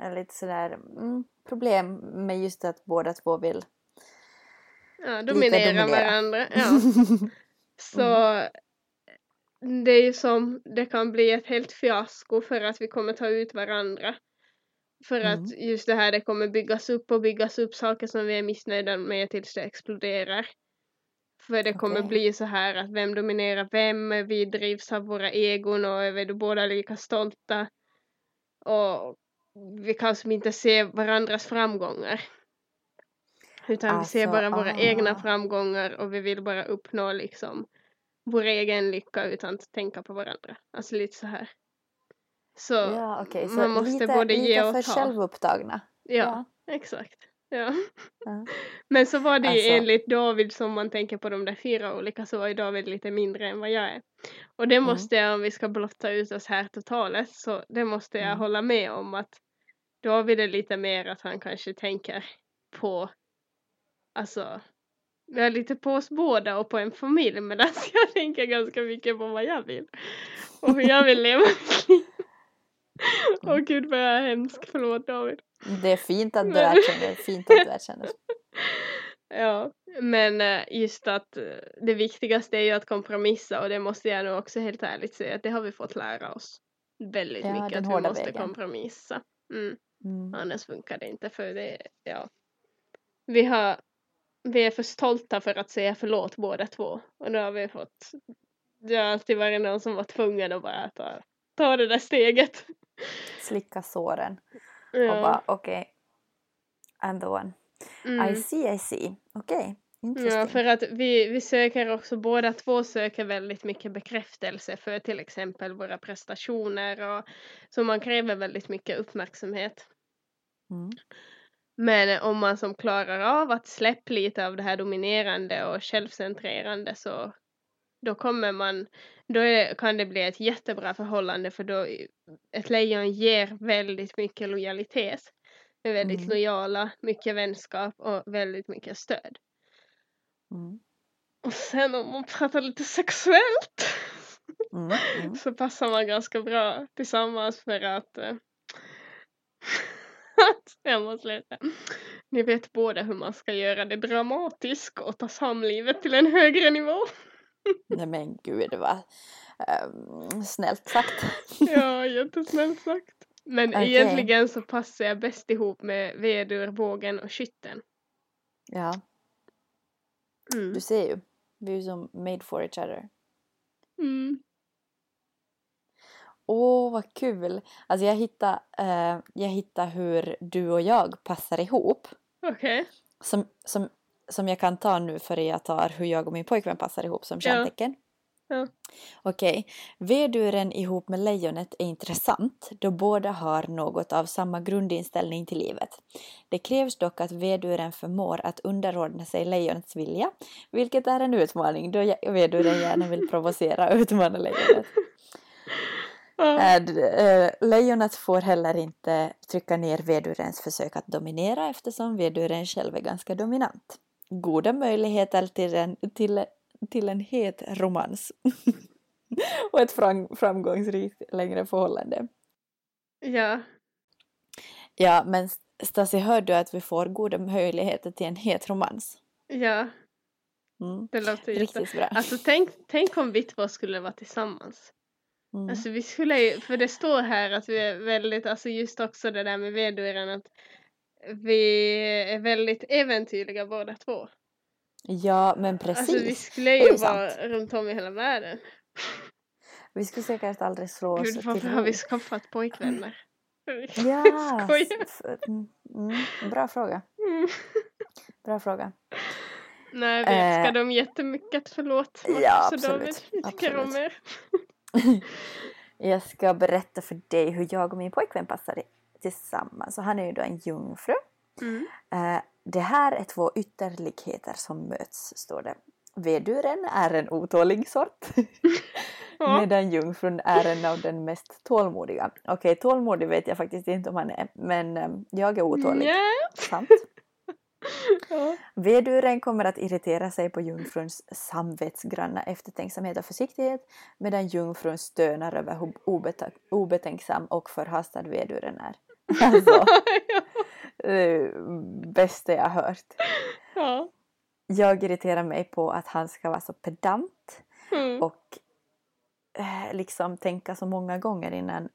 Eller Lite sådär mm, problem med just att båda två vill Ja, dominera dominera. varandra. Ja. (laughs) Så det är ju som, det kan bli ett helt fiasko för att vi kommer ta ut varandra. För Mm. att just det här, det kommer byggas upp och byggas upp saker som vi är missnöjda med tills det exploderar. För det kommer Okej. bli så här att vem dominerar vem, vi drivs av våra egon och är vi båda lika stolta. Och vi kan som inte se varandras framgångar. Utan vi ser Alltså, bara våra egna ah. framgångar och vi vill bara uppnå liksom vår egen lycka utan att tänka på varandra. Alltså lite så här. Så Ja, okej. Så man måste lite, både lite ge och för ta. självupptagna. ja, exakt. Ja. Ja. Men så var det ju Alltså- enligt David som man tänker på de där fyra olika så var ju David lite mindre än vad jag är. Och det måste jag om vi ska blotta ut oss här totalt så det måste jag Mm. hålla med om att David är lite mer att han kanske tänker på alltså vi har lite på oss båda och på en familj medan (laughs) jag tänker ganska mycket på vad jag vill. Och hur jag vill leva mitt liv. (laughs) Åh Mm. gud vad jag är hemsk, förlåt David. Det är fint att du Men- erkänner. Fint att du erkänner. (laughs) Ja, men eh, just att eh, det viktigaste är ju att kompromissa och det måste jag nog också helt ärligt säga att det har vi fått lära oss väldigt Ja, mycket att vi måste vägen. kompromissa. Mm, Mm. annars funkar det inte för det, ja. Vi har, vi är för stolta för att säga förlåt båda två och nu har vi fått, det har alltid varit någon som var tvungen att bara ta, ta det där steget. Slicka såren och Ja. bara okej. I'm the one. mm. I see, I see. Okej. Ja, Interesting. för att vi, vi söker också, båda två söker väldigt mycket bekräftelse för till exempel våra prestationer och så man kräver väldigt mycket uppmärksamhet. Mm. Men om man som klarar av att släppa lite av det här dominerande och självcentrerande så då kommer man, då är, kan det bli ett jättebra förhållande för då ett lejon ger väldigt mycket lojalitet. Är väldigt Mm. lojala, mycket vänskap och väldigt mycket stöd. Mm. Och sen om man pratar lite sexuellt Mm. Mm. så passar man ganska bra tillsammans för att jag måste läsa. Ni vet båda hur man ska göra det dramatiskt och ta samlivet till en högre nivå. Nej men gud vad um, snällt sagt. (laughs) ja, jättesnällt sagt. Men Okej. egentligen så passar jag bäst ihop med vedur, vågen och skytten. Ja, Mm. du ser ju. Vi är ju som made for each other. Mm. Åh, vad kul! Alltså jag hittade, eh, jag hur du och jag passar ihop. Okej. Som, som, som jag kan ta nu före jag tar hur jag och min pojkvän passar ihop som kärntecken. Ja. Okej. Veduren ihop med lejonet är intressant då båda har något av samma grundinställning till livet. Det krävs dock att veduren förmår att underordna sig lejonets vilja, vilket är en utmaning då veduren gärna vill provocera och utmana lejonet. Ja. Eh, Lejonet får heller inte trycka ner vedurens försök att dominera eftersom veduren själv är ganska dominant. Goda möjligheter till en, till, till en het romans. (laughs) och ett fram, framgångsrikt längre förhållande. ja. Ja, men Stasi, hör du att vi får goda möjligheter till en het romans? Ja, Mm. det låter jätte... Riktigt bra. Alltså tänk, tänk om vi två skulle vara tillsammans. Mm. Alltså vi skulle ju, för det står här att vi är väldigt, alltså just också det där med veduren att vi är väldigt äventyrliga båda två. Ja, men precis. Alltså vi skulle ju vara sant. runt om i hela världen. Vi skulle säkert aldrig slå oss Gud, varför till har vi skaffat pojkvänner? Ja, (laughs) mm, mm, bra fråga. Mm. Bra fråga. Nej, jag vet. Ska Eh, de jättemycket? Förlåt. Marcus ja, och absolut. David. Vi tycker om er. (laughs) Jag ska berätta för dig hur jag och min pojkvän passar i- tillsammans. Och han är ju då en jungfru. Mm. Eh, Det här är två ytterligheter som möts, står det. Veduren är en otålig sort. (laughs) Ja. Medan jungfrun är en av den mest tålmodiga. Okej, tålmodig vet jag faktiskt inte om han är. Men eh, jag är otålig. Nja. Sant. (laughs) Ja. Veduren kommer att irritera sig på jungfruns samvetsgranna eftertänksamhet och försiktighet medan jungfrun stönar över hur obetänksam och förhastad veduren är. (laughs) Alltså, (laughs) det bästa jag har hört. ja. Jag irriterar mig på att han ska vara så pedant Mm. och eh, liksom tänka så många gånger innan,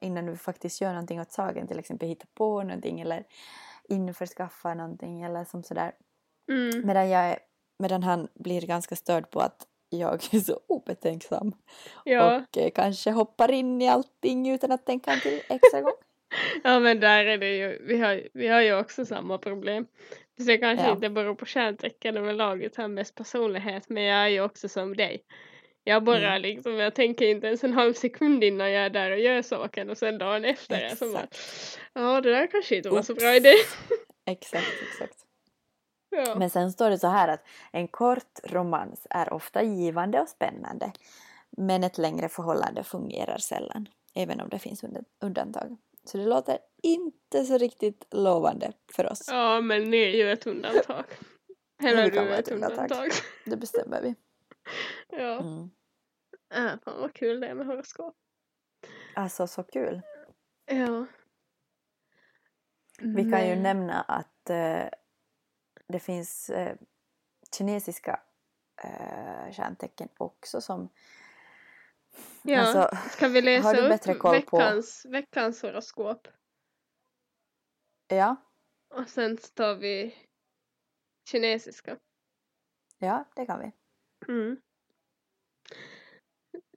innan vi faktiskt gör någonting åt saken. Till exempel hitta på någonting eller införskaffa någonting eller som sådär. Mm. Medan, jag är, medan han blir ganska störd på att jag är så obetänksam Ja. och eh, kanske hoppar in i allting utan att tänka en till extra gång. Ja, men där är det ju, vi har, vi har ju också samma problem. Så det kanske Ja. inte beror på kärntecken överlag utan mest personlighet, men jag är ju också som dig. Jag bara Mm. liksom, jag tänker inte ens en halv sekund innan jag är där och gör saken och sen dagen efter är jag som bara, ja det där kanske inte var så bra Oops. idé. Exakt, exakt. (laughs) Ja. Men sen står det så här att en kort romans är ofta givande och spännande. Men ett längre förhållande fungerar sällan, även om det finns und- undantag. Så det låter inte så riktigt lovande för oss. ja, men ni är ju ett undantag. Eller du är ett ett undantag. undantag. (laughs) Det bestämmer vi. (laughs) ja. Mm. Äh, fan vad kul det är med horoskop. Alltså så kul. Ja. Vi kan ju Men- nämna att eh, det finns eh, kinesiska eh, stjärntecken också som... Ja, Alltså, ska vi läsa har du upp koll på- veckans, veckans horoskop? ja, Och sen tar vi kinesiska. ja, det kan vi. Mm.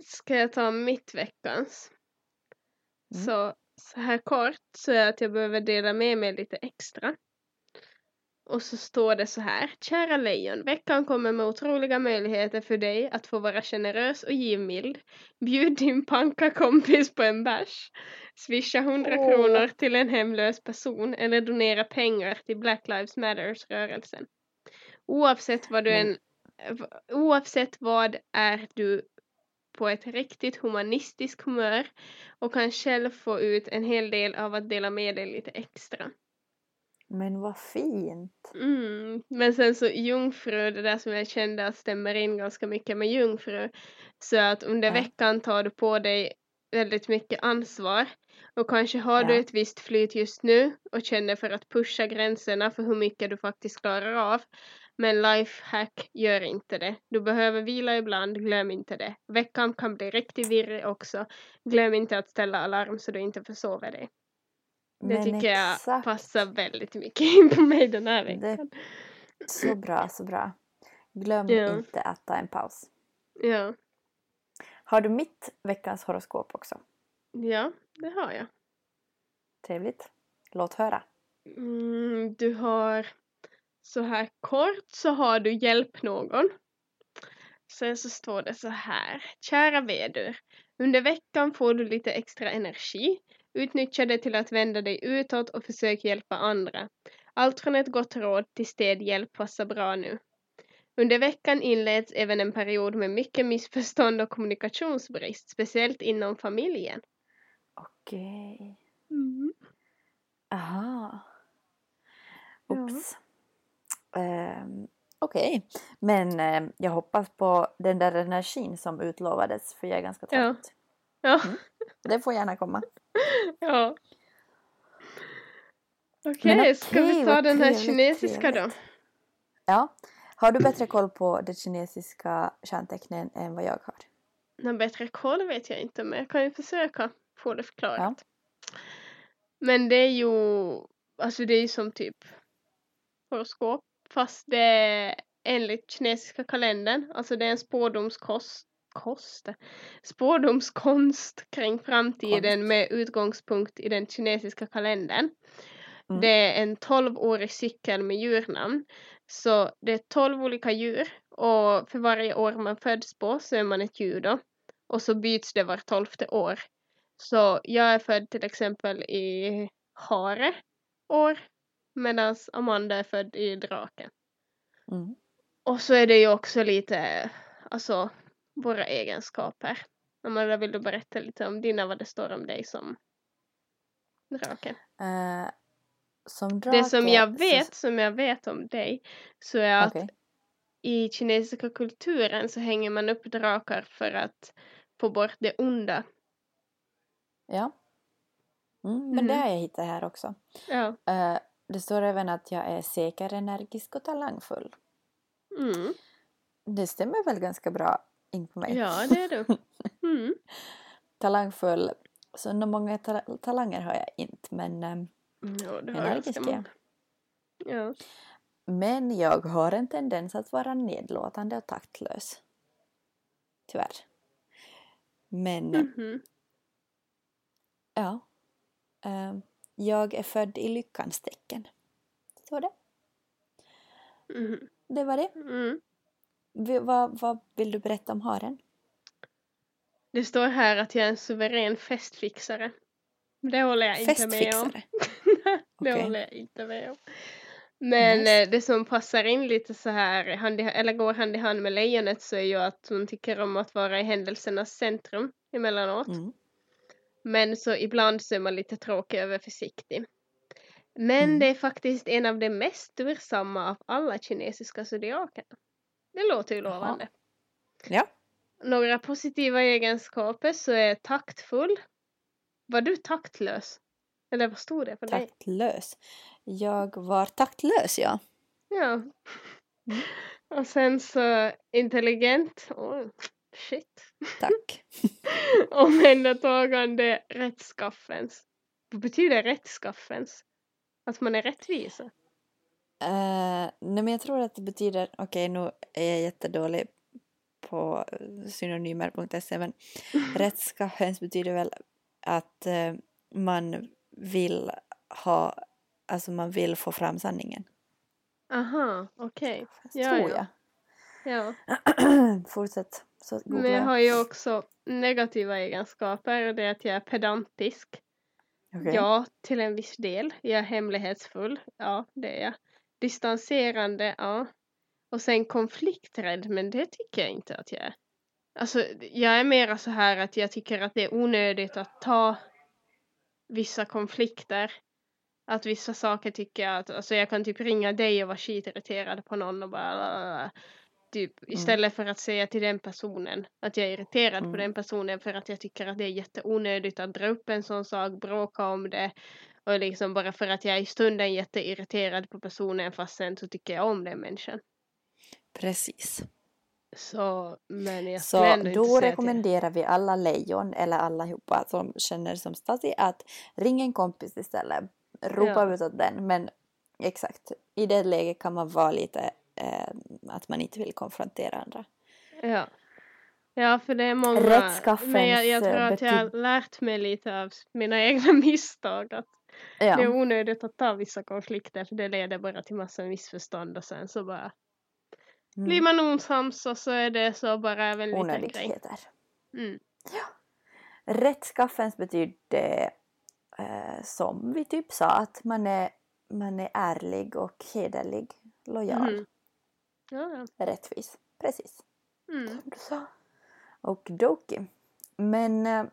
Ska jag ta mitt veckans? Mm. Så, så här kort så är att jag behöver dela med mig lite extra. Och så står det så här. Kära lejon, veckan kommer med otroliga möjligheter för dig att få vara generös och givmild. Bjud din panka kompis på en bärs. Swisha 100 Åh. kronor till en hemlös person eller donera pengar till Black Lives Matters rörelsen. Oavsett vad du än oavsett vad är du på ett riktigt humanistiskt humör och kan själv få ut en hel del av att dela med dig lite extra. Men vad fint! Mm. Men sen så jungfru, det där som jag kände att stämmer in ganska mycket med jungfru. Så att under Ja. veckan tar du på dig väldigt mycket ansvar. Och kanske har du Ja. ett visst flyt just nu och känner för att pusha gränserna för hur mycket du faktiskt klarar av. Men lifehack gör inte det. Du behöver vila ibland, glöm inte det. Veckan kan bli riktigt virrig också. Glöm inte att ställa alarm så du inte försover dig. Det tycker jag exakt. passar väldigt mycket (laughs) in på mig den här Det- veckan. Så bra, så bra. Glöm Ja. inte att ta en paus. Ja. Har du mitt veckans horoskop också? ja, det har jag. Trevligt. Låt höra. Mm, du har så här kort så har du hjälp någon. Sen så står det så här. Kära vädur. Under veckan får du lite extra energi. Utnyttja det till att vända dig utåt och försök hjälpa andra. Allt från ett gott råd till städhjälp passar bra nu. Under veckan inleds även en period med mycket missförstånd och kommunikationsbrist, speciellt inom familjen. Okej. Mm. Aha. Ja. Oops. Ehm, Okej, men ehm, jag hoppas på den där energin som utlovades för jag är ganska Ja. Ja. Det får gärna komma. Ja. Okej, Men ska vi ta den här kinesiska då? Ja. Har du bättre koll på det kinesiska stjärntecknen än vad jag har? Någon bättre koll vet jag inte, men jag kan ju försöka få det förklarat. Men det är ju, alltså det är ju som typ horoskop, fast det är enligt kinesiska kalendern, alltså det är en spårdomskost, kost, spårdomskonst kring framtiden Konst. med utgångspunkt i den kinesiska kalendern. Mm. Det är en 12-årig cykel med djurnamn. Så det är 12 olika djur och för varje år man föds på så är man ett djur då. Och så byts det var tolfte år. Så jag är född till exempel i hare år medan Amanda är född i drake. Mm. Och så är det ju också lite, alltså våra egenskaper. Amanda, vill du berätta lite om dina, vad det står om dig som drake? Eh, som Det som drake jag så- vet, som jag vet om dig, så är att Okej. i kinesiska kulturen så hänger man upp drakar för att få bort det onda. Ja. Mm, men det Mhm. har jag hittat här också. Ja. Eh, det står även att jag är säker, energisk och talangfull. Mm. Det stämmer väl ganska bra in på mig. Ja, det är du. (laughs) Mm. Talangfull. Så många ta talanger har jag inte men, eh, Ja, det Energisk är jag. Ja. men jag har en tendens att vara nedlåtande och taktlös. Tyvärr. Men eh, Mhm. ja. Eh, jag är född i lyckans tecken. Så det. Mhm. Det var det. Mm. Vad, vad vill du berätta om haren? Det står här att jag är en suverän festfixare. Det håller jag inte med om. (laughs) Det Okej. håller jag inte med om. Men Nice. eh, det som passar in lite så här, hand i, eller går hand i hand med lejonet så är ju att hon tycker om att vara i händelsernas centrum emellanåt. Mm. Men så ibland så är man lite tråkig över försiktig. Men Mm. det är faktiskt en av de mest tursamma av alla kinesiska zodiakerna. Det låter ju lovande. Ja. Några positiva egenskaper så är taktfull. Var du taktlös? Eller vad stod det för dig? Taktlös. Jag var taktlös, ja. Ja. Mm. Och sen så intelligent. Oj, shit. Tack. (laughs) Omhändertagande rättskaffens. Vad betyder rättskaffens? Att man är rättvisa? Uh, nej men jag tror att det betyder, okej nu är jag jättedålig på synonymer.se men (laughs) rättskaffens betyder väl att eh, man vill ha, alltså man vill få fram sanningen. Aha, okej. Ja, tror ja. jag. Ja. (clears throat) Fortsätt så Men jag har ju också negativa egenskaper och det är att jag är pedantisk. Okej. Ja, till en viss del. Jag är hemlighetsfull. Ja, det är jag. Distanserande, ja. Och sen konflikträdd, men det tycker jag inte att jag är. Alltså, jag är mera så här att jag tycker att det är onödigt att ta vissa konflikter. Att vissa saker tycker jag att, alltså jag kan typ ringa dig och vara skitirriterad på någon och bara Typ istället för att säga till den personen att jag är irriterad på Mm. den personen för att jag tycker att det är jätteonödigt att dra upp en sån sak, bråka om det. Och liksom bara för att jag är i stunden jätteirriterad på personen fast sen så tycker jag om den människan. Precis. Så, men jag Så ändå inte då jag- rekommenderar vi alla lejon eller allihopa som känner som Stasi att ring en kompis istället. Ropa Ja. ut åt den. Men exakt, i det läget kan man vara lite eh, att man inte vill konfrontera andra. Ja. Ja, för det är många. Men jag, jag tror eh, att jag har lärt mig lite av mina egna (laughs) misstag. Att Det är Ja, onödigt att ta vissa konflikter för det leder bara till massa missförstånd och sen så bara blir mm. man osams och så är det så bara en liten onödigheter. Mm. Rättskaffens betyder eh, som vi typ sa att man är, man är ärlig och hederlig, lojal. Ja, ja. rättvis. Precis. Mm. som du sa. Och Doki. Men eh,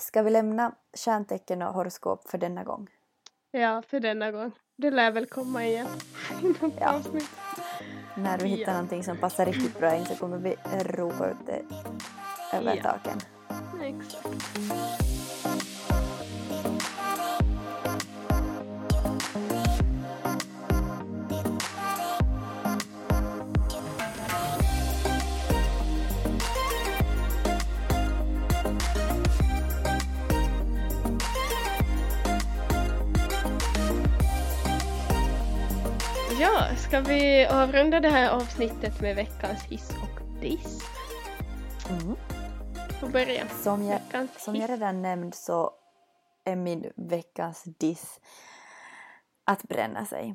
ska vi lämna stjärntecken och horoskop för denna gång? ja, för denna gång. Det lär väl komma igen. (laughs) Ja. avsnitt. När vi hittar Ja. någonting som passar riktigt bra in så kommer vi ropa ut det över Ja. taken. Exakt. Ska vi avrunda det här avsnittet med veckans hiss och diss? Mm. Får börja. Som, jag, Veckans som jag redan nämnt så är min veckans diss att bränna sig.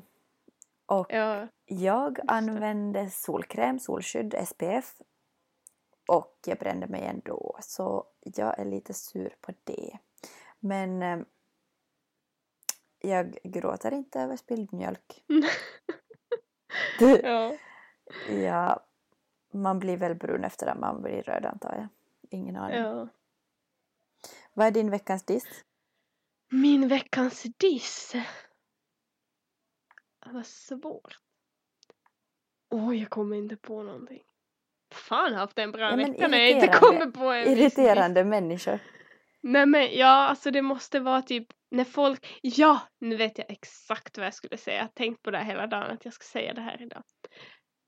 Och Ja, Jag använde solkräm, solskydd, SPF och jag brände mig ändå så jag är lite sur på det. Men eh, jag gråter inte över spilld mjölk. (laughs) (laughs) ja. ja, man blir väl brun efter att man blir röd antar jag. Ingen aning. ja. Vad är din veckans diss? Min veckans diss. Vad svårt. Oj, jag kommer inte på någonting. Fan, haft en bra Ja, vecka när jag inte kommer på en. Irriterande människor. Nej men ja, alltså det måste vara typ när folk, ja, nu vet jag exakt vad jag skulle säga. Jag har tänkt på det här hela dagen att jag ska säga det här idag.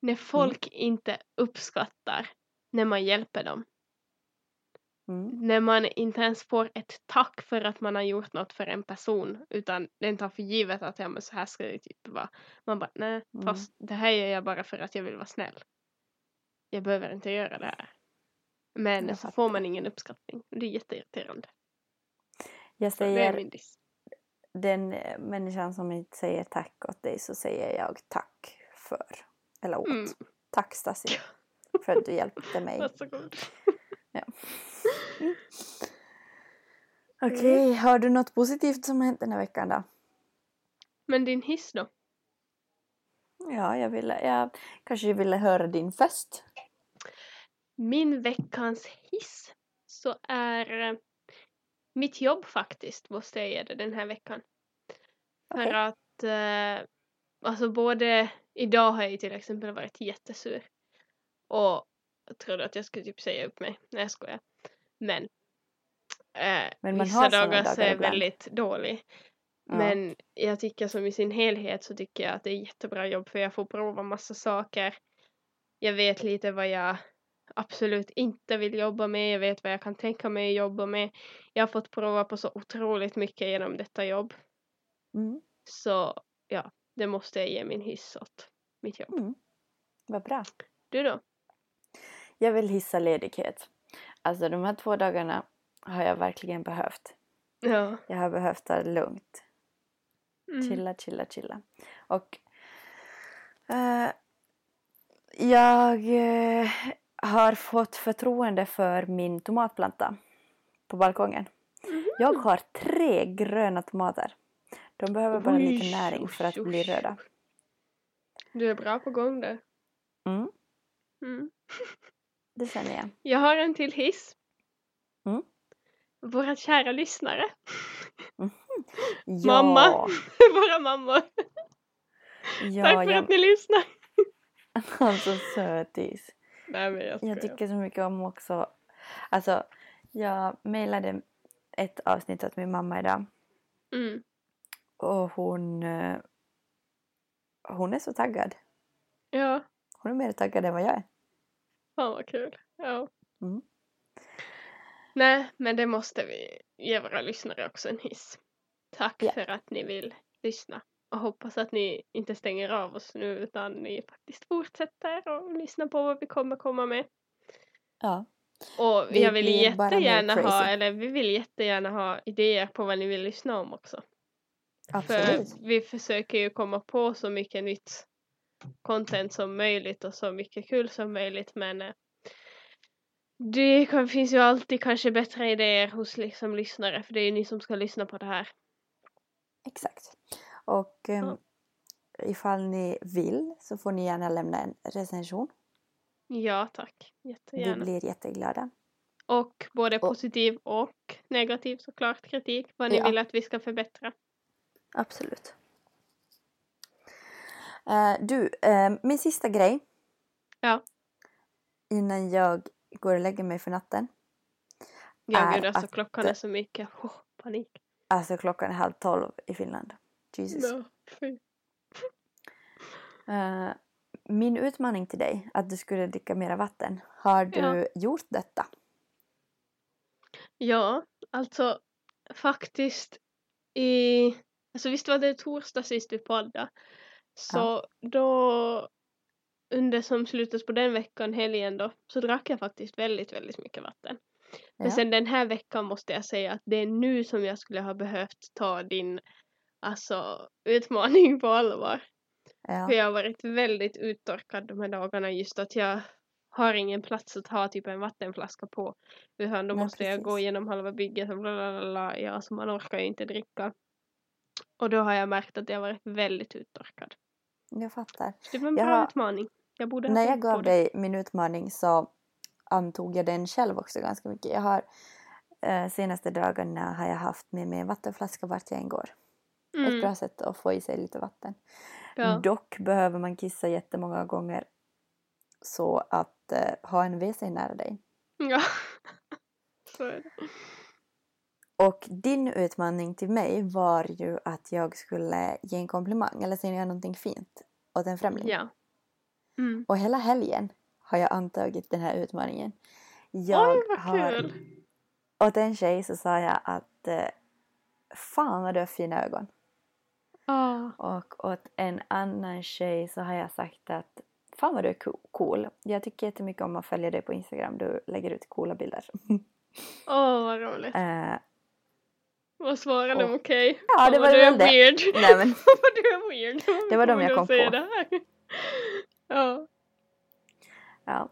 När folk inte uppskattar när man hjälper dem. Mm. När man inte ens får ett tack för att man har gjort något för en person utan den tar för givet att ja men så här ska det typ vara. Man bara nej, Mm. fast det här gör jag bara för att jag vill vara snäll. Jag behöver inte göra det här. Men så får man ingen uppskattning. Det är jätteirriterande. Jag säger den eh, människan som inte säger tack åt dig så säger jag tack för. Eller åt. Mm. Tack Stasi. (laughs) För att du hjälpte mig. Varsågod. (laughs) Okej, har du något positivt som hänt den här veckan då? Men din hiss då? Ja, jag ville, jag kanske ville höra din fest. Min veckans hiss så är eh, mitt jobb faktiskt, måste jag ge det den här veckan. För Okej. att eh, alltså både idag har jag ju till exempel varit jättesur. Och jag trodde att jag skulle typ säga upp mig. Nej jag skojar. Men, eh, Men vissa dagar så är jag väldigt dålig. Ja. Men jag tycker som i sin helhet så tycker jag att det är jättebra jobb för jag får prova massa saker. Jag vet lite vad jag absolut inte vill jobba med. Jag vet vad jag kan tänka mig att jobba med. Jag har fått prova på så otroligt mycket genom detta jobb. Mm, Så ja, det måste jag ge min hiss åt mitt jobb. mm. Vad bra. Du då? Jag vill hissa ledighet. Alltså de här två dagarna har jag verkligen behövt. Ja. Jag har behövt ta det lugnt. Mm. Chilla, chilla, chilla. Och eh, jag eh, har fått förtroende för min tomatplanta på balkongen. Mhm. Jag har tre gröna tomater. De behöver bara lite näring för att bli röda. Du är bra på gång där. Mm, Mm. det känner jag. (laughs) Jag har en till hiss. Mm. Våra kära lyssnare. Ja, Mamma. (laughs) Våra mammor. Ja, Tack för jag, att ni lyssnar. (laughs) alltså sötis. Nej men jag skojar. Jag tycker så mycket om också, alltså jag mejlade ett avsnitt åt min mamma idag Mm. och hon, eh, hon är så taggad. Ja. Hon är mer taggad än vad jag är. Fan vad kul. Ja. Mm. Nej, men det måste vi ge våra lyssnare också en hiss. Tack Ja. för att ni vill lyssna. Och hoppas att ni inte stänger av oss nu utan ni faktiskt fortsätter och lyssnar på vad vi kommer komma med. Ja. Och Vi jag vill jättegärna ha, eller vi vill jättegärna ha idéer på vad ni vill lyssna om också. Absolut. För vi försöker ju komma på så mycket nytt content som möjligt och så mycket kul som möjligt men eh, det kan, finns ju alltid kanske bättre idéer hos liksom lyssnare för det är ju ni som ska lyssna på det här. Exakt. Och um, Ja. ifall ni vill så får ni gärna lämna en recension. Ja tack, Vi jättegärna. blir jätteglada. Och både Och- positiv och negativ såklart kritik vad ni Ja. vill att vi ska förbättra. Absolut. Eh, du, eh, min sista grej. Ja. Innan jag går och lägger mig för natten. Ja gud alltså att- klockan är så mycket. Oh, panik. Alltså klockan är halv tolv i Finland. Jesus. Ja, fy. Eh, min utmaning till dig, att du skulle dricka mera vatten. Har du Ja. gjort detta? Ja, alltså faktiskt i... Alltså visst var det torsdag sist vi poddade. Så då under som slutet på den veckan, helgen då, så drack jag faktiskt väldigt, väldigt mycket vatten. Men Ja. sen den här veckan måste jag säga att det är nu som jag skulle ha behövt ta din alltså utmaning på allvar. Ja. För jag har varit väldigt uttorkad de här dagarna just att jag har ingen plats att ha typ en vattenflaska på. Utan då Nej, måste jag gå precis. igenom halva bygget och bla bla bla. Ja, så man orkar ju inte dricka. Och då har jag märkt att jag har varit väldigt uttorkad. Jag fattar. Så det var en Jag bra har- utmaning. Jag borde När jag gav dig min utmaning så antog jag den själv också ganska mycket. Jag har eh, senaste dagarna har jag haft med mig en vattenflaska vart jag än går. Ett Mm, bra sätt att få i sig lite vatten. ja. Dock behöver man kissa jättemånga gånger så att eh, ha en WC nära dig. ja. (laughs) så är det. Och din utmaning till mig var ju att jag skulle ge en komplimang eller säga någonting fint åt en främling. Ja. Mm. Och hela helgen har jag antagit den här utmaningen. Jag Oj, vad har kul! Åt en tjej så sa jag att eh, fan vad du har fina ögon. Ah, Och åt en annan tjej så har jag sagt att fan vad du är co- cool. Jag tycker jättemycket om att följa dig på Instagram. Du lägger ut coola bilder. Åh, vad roligt. Eh, Vad svarade de? Okej. ja, Fan, det var väl det. weird. nej men (laughs) Vad du är weird. Det var de jag kom på. Ja, ja.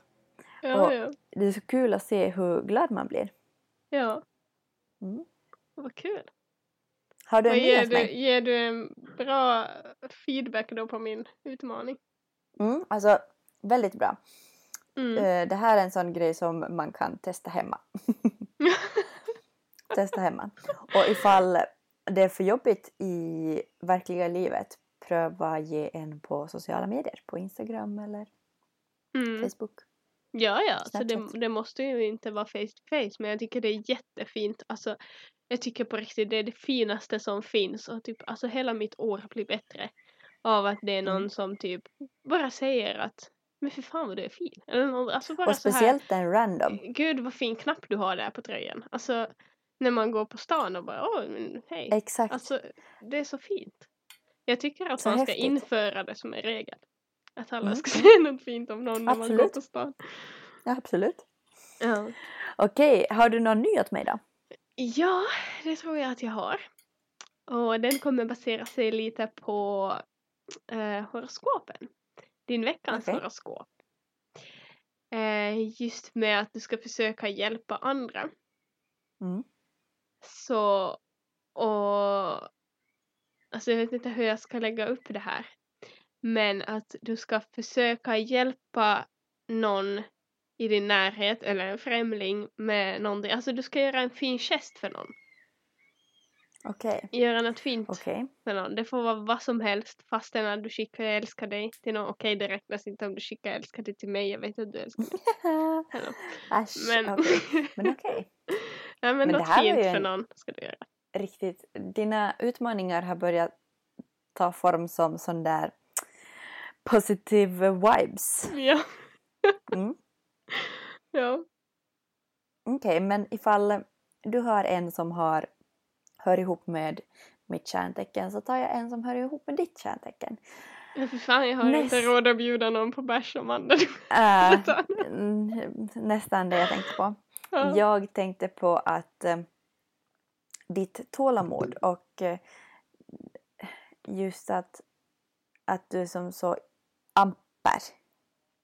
ja, Och- ja. Det är så kul att se hur glad man blir. ja. Mm. Vad kul. Har du en ger, du, ger du en bra feedback då på min utmaning? Mm, alltså väldigt bra. Mm. Eh, det här är en sån grej som man kan testa hemma. (laughs) testa hemma. Och ifall det är för jobbigt i verkliga livet, pröva ge en på sociala medier. På Instagram eller Mm. Facebook. Ja, ja, så Snapchat. det, det måste ju inte vara face to face, men jag tycker det är jättefint. Alltså, jag tycker på riktigt det är det finaste som finns och typ, alltså hela mitt år blir bättre av att det är någon Mm. som typ bara säger att men för fan vad du är fin. Eller någon, alltså bara Och så här, speciellt en random. gud vad fin knapp du har där på tröjan. Alltså när man går på stan och bara åh men hej. Exakt. Alltså det är så fint. Jag tycker att Så man ska häftigt. införa det som en regel. Att alla Mm. ska (laughs) säga något fint om någon när man går Absolut. på stan. Ja, absolut. Ja. Okej, har du någon ny åt mig då? Ja, det tror jag att jag har. Och den kommer basera sig lite på eh, horoskopen. Din veckans Okej. horoskop. Eh, just med att du ska försöka hjälpa andra. Mm. Så, och alltså jag vet inte hur jag ska lägga upp det här. Men att du ska försöka hjälpa någon i din närhet eller en främling med någonting. Alltså du ska göra en fin gest för någon. Okej, Göra något fint okej. för någon. Det får vara vad som helst fastän när du skickar jag älskar dig till någon. Okej det räknas inte om du skickar jag älskar dig till mig. Jag vet att du älskar mig. (laughs) Äsch, Men, okej. Men (laughs) okej. ja, men, Men något fint för en- någon ska du göra. Riktigt. Dina utmaningar har börjat ta form som sån där positive vibes. Ja. Mm. Ja. Okej, men ifall du har en som har, hör ihop med mitt kärntecken så tar jag en som hör ihop med ditt kärntecken. Ja, för fan, jag har Näst- inte råd att bjuda någon på bärs om andra. Äh, Utan- mm, nästan det jag tänkte på. Ja. Jag tänkte på att eh, ditt tålamod och eh, just att, att du som så amper.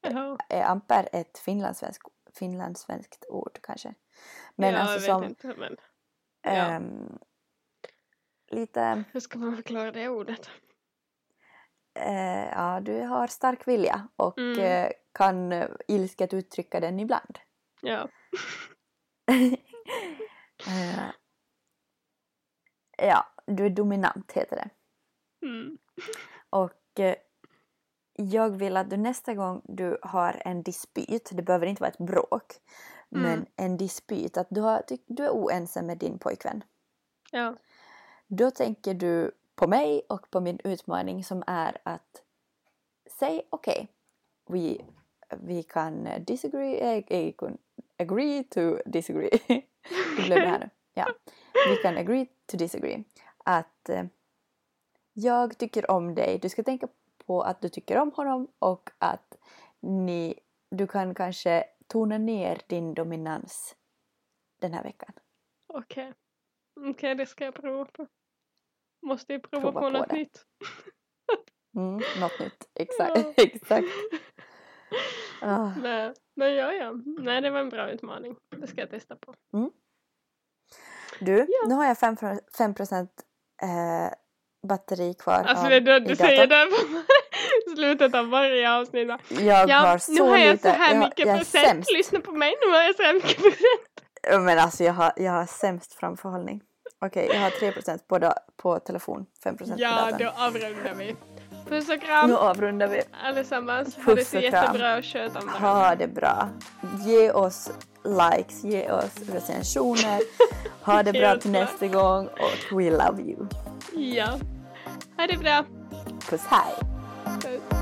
Ja. Är amper ett finlandssvensk, finlandssvenskt ord kanske? Men ja, alltså jag som vet inte, men ja. ehm, lite, hur ska man förklara det ordet? eh, ja du har stark vilja och Mm. eh, kan eh, ilsket uttrycka den ibland. Ja. (laughs) Eh, ja, du är dominant heter det. Mm. Och eh, jag vill att du nästa gång du har en dispyt, det behöver inte vara ett bråk, Mm. men en dispyt, att du, har, du är oense med din pojkvän. Ja. Då tänker du på mig och på min utmaning som är att säg okej, vi, vi kan disagree, eh, eh, agree to disagree. (laughs) Hur blev det här nu? (laughs) Ja. Vi kan agree to disagree. Att eh, jag tycker om dig, du ska tänka på att du tycker om honom och att ni, du kan kanske tona ner din dominans den här veckan. Okej. Okej, det ska jag prova på. Måste ju prova, Prova på på något det. nytt. Mm, något nytt, exakt. Ja. (laughs) exakt. Ah. Nej, men ja, ja. Nej, det var en bra utmaning. Det ska jag testa på. Du, Ja. nu har jag 5, 5% eh, batteri kvar Alltså av, det det du datorn. säger där på (laughs) slutet av varje avsnitt. Jag Ja, har så nu har jag lite, så här jag, mycket jag procent. sämst. Lyssna på mig, nu har jag så här mycket procent. Ja, Men alltså jag har, jag har sämst framförhållning. Okej, jag har 3% på, da- på telefon, 5% på Ja, datorn. då avrundar vi. Puss och kram Nu avrundar vi. allesammans. Ha Puss det så och kram. jättebra och sköt om varandra. Ha det bra. Ge oss likes, ge oss recensioner. Ha det bra till nästa gång och we love you. Ja. Ha det bra. Puss hej. Puss.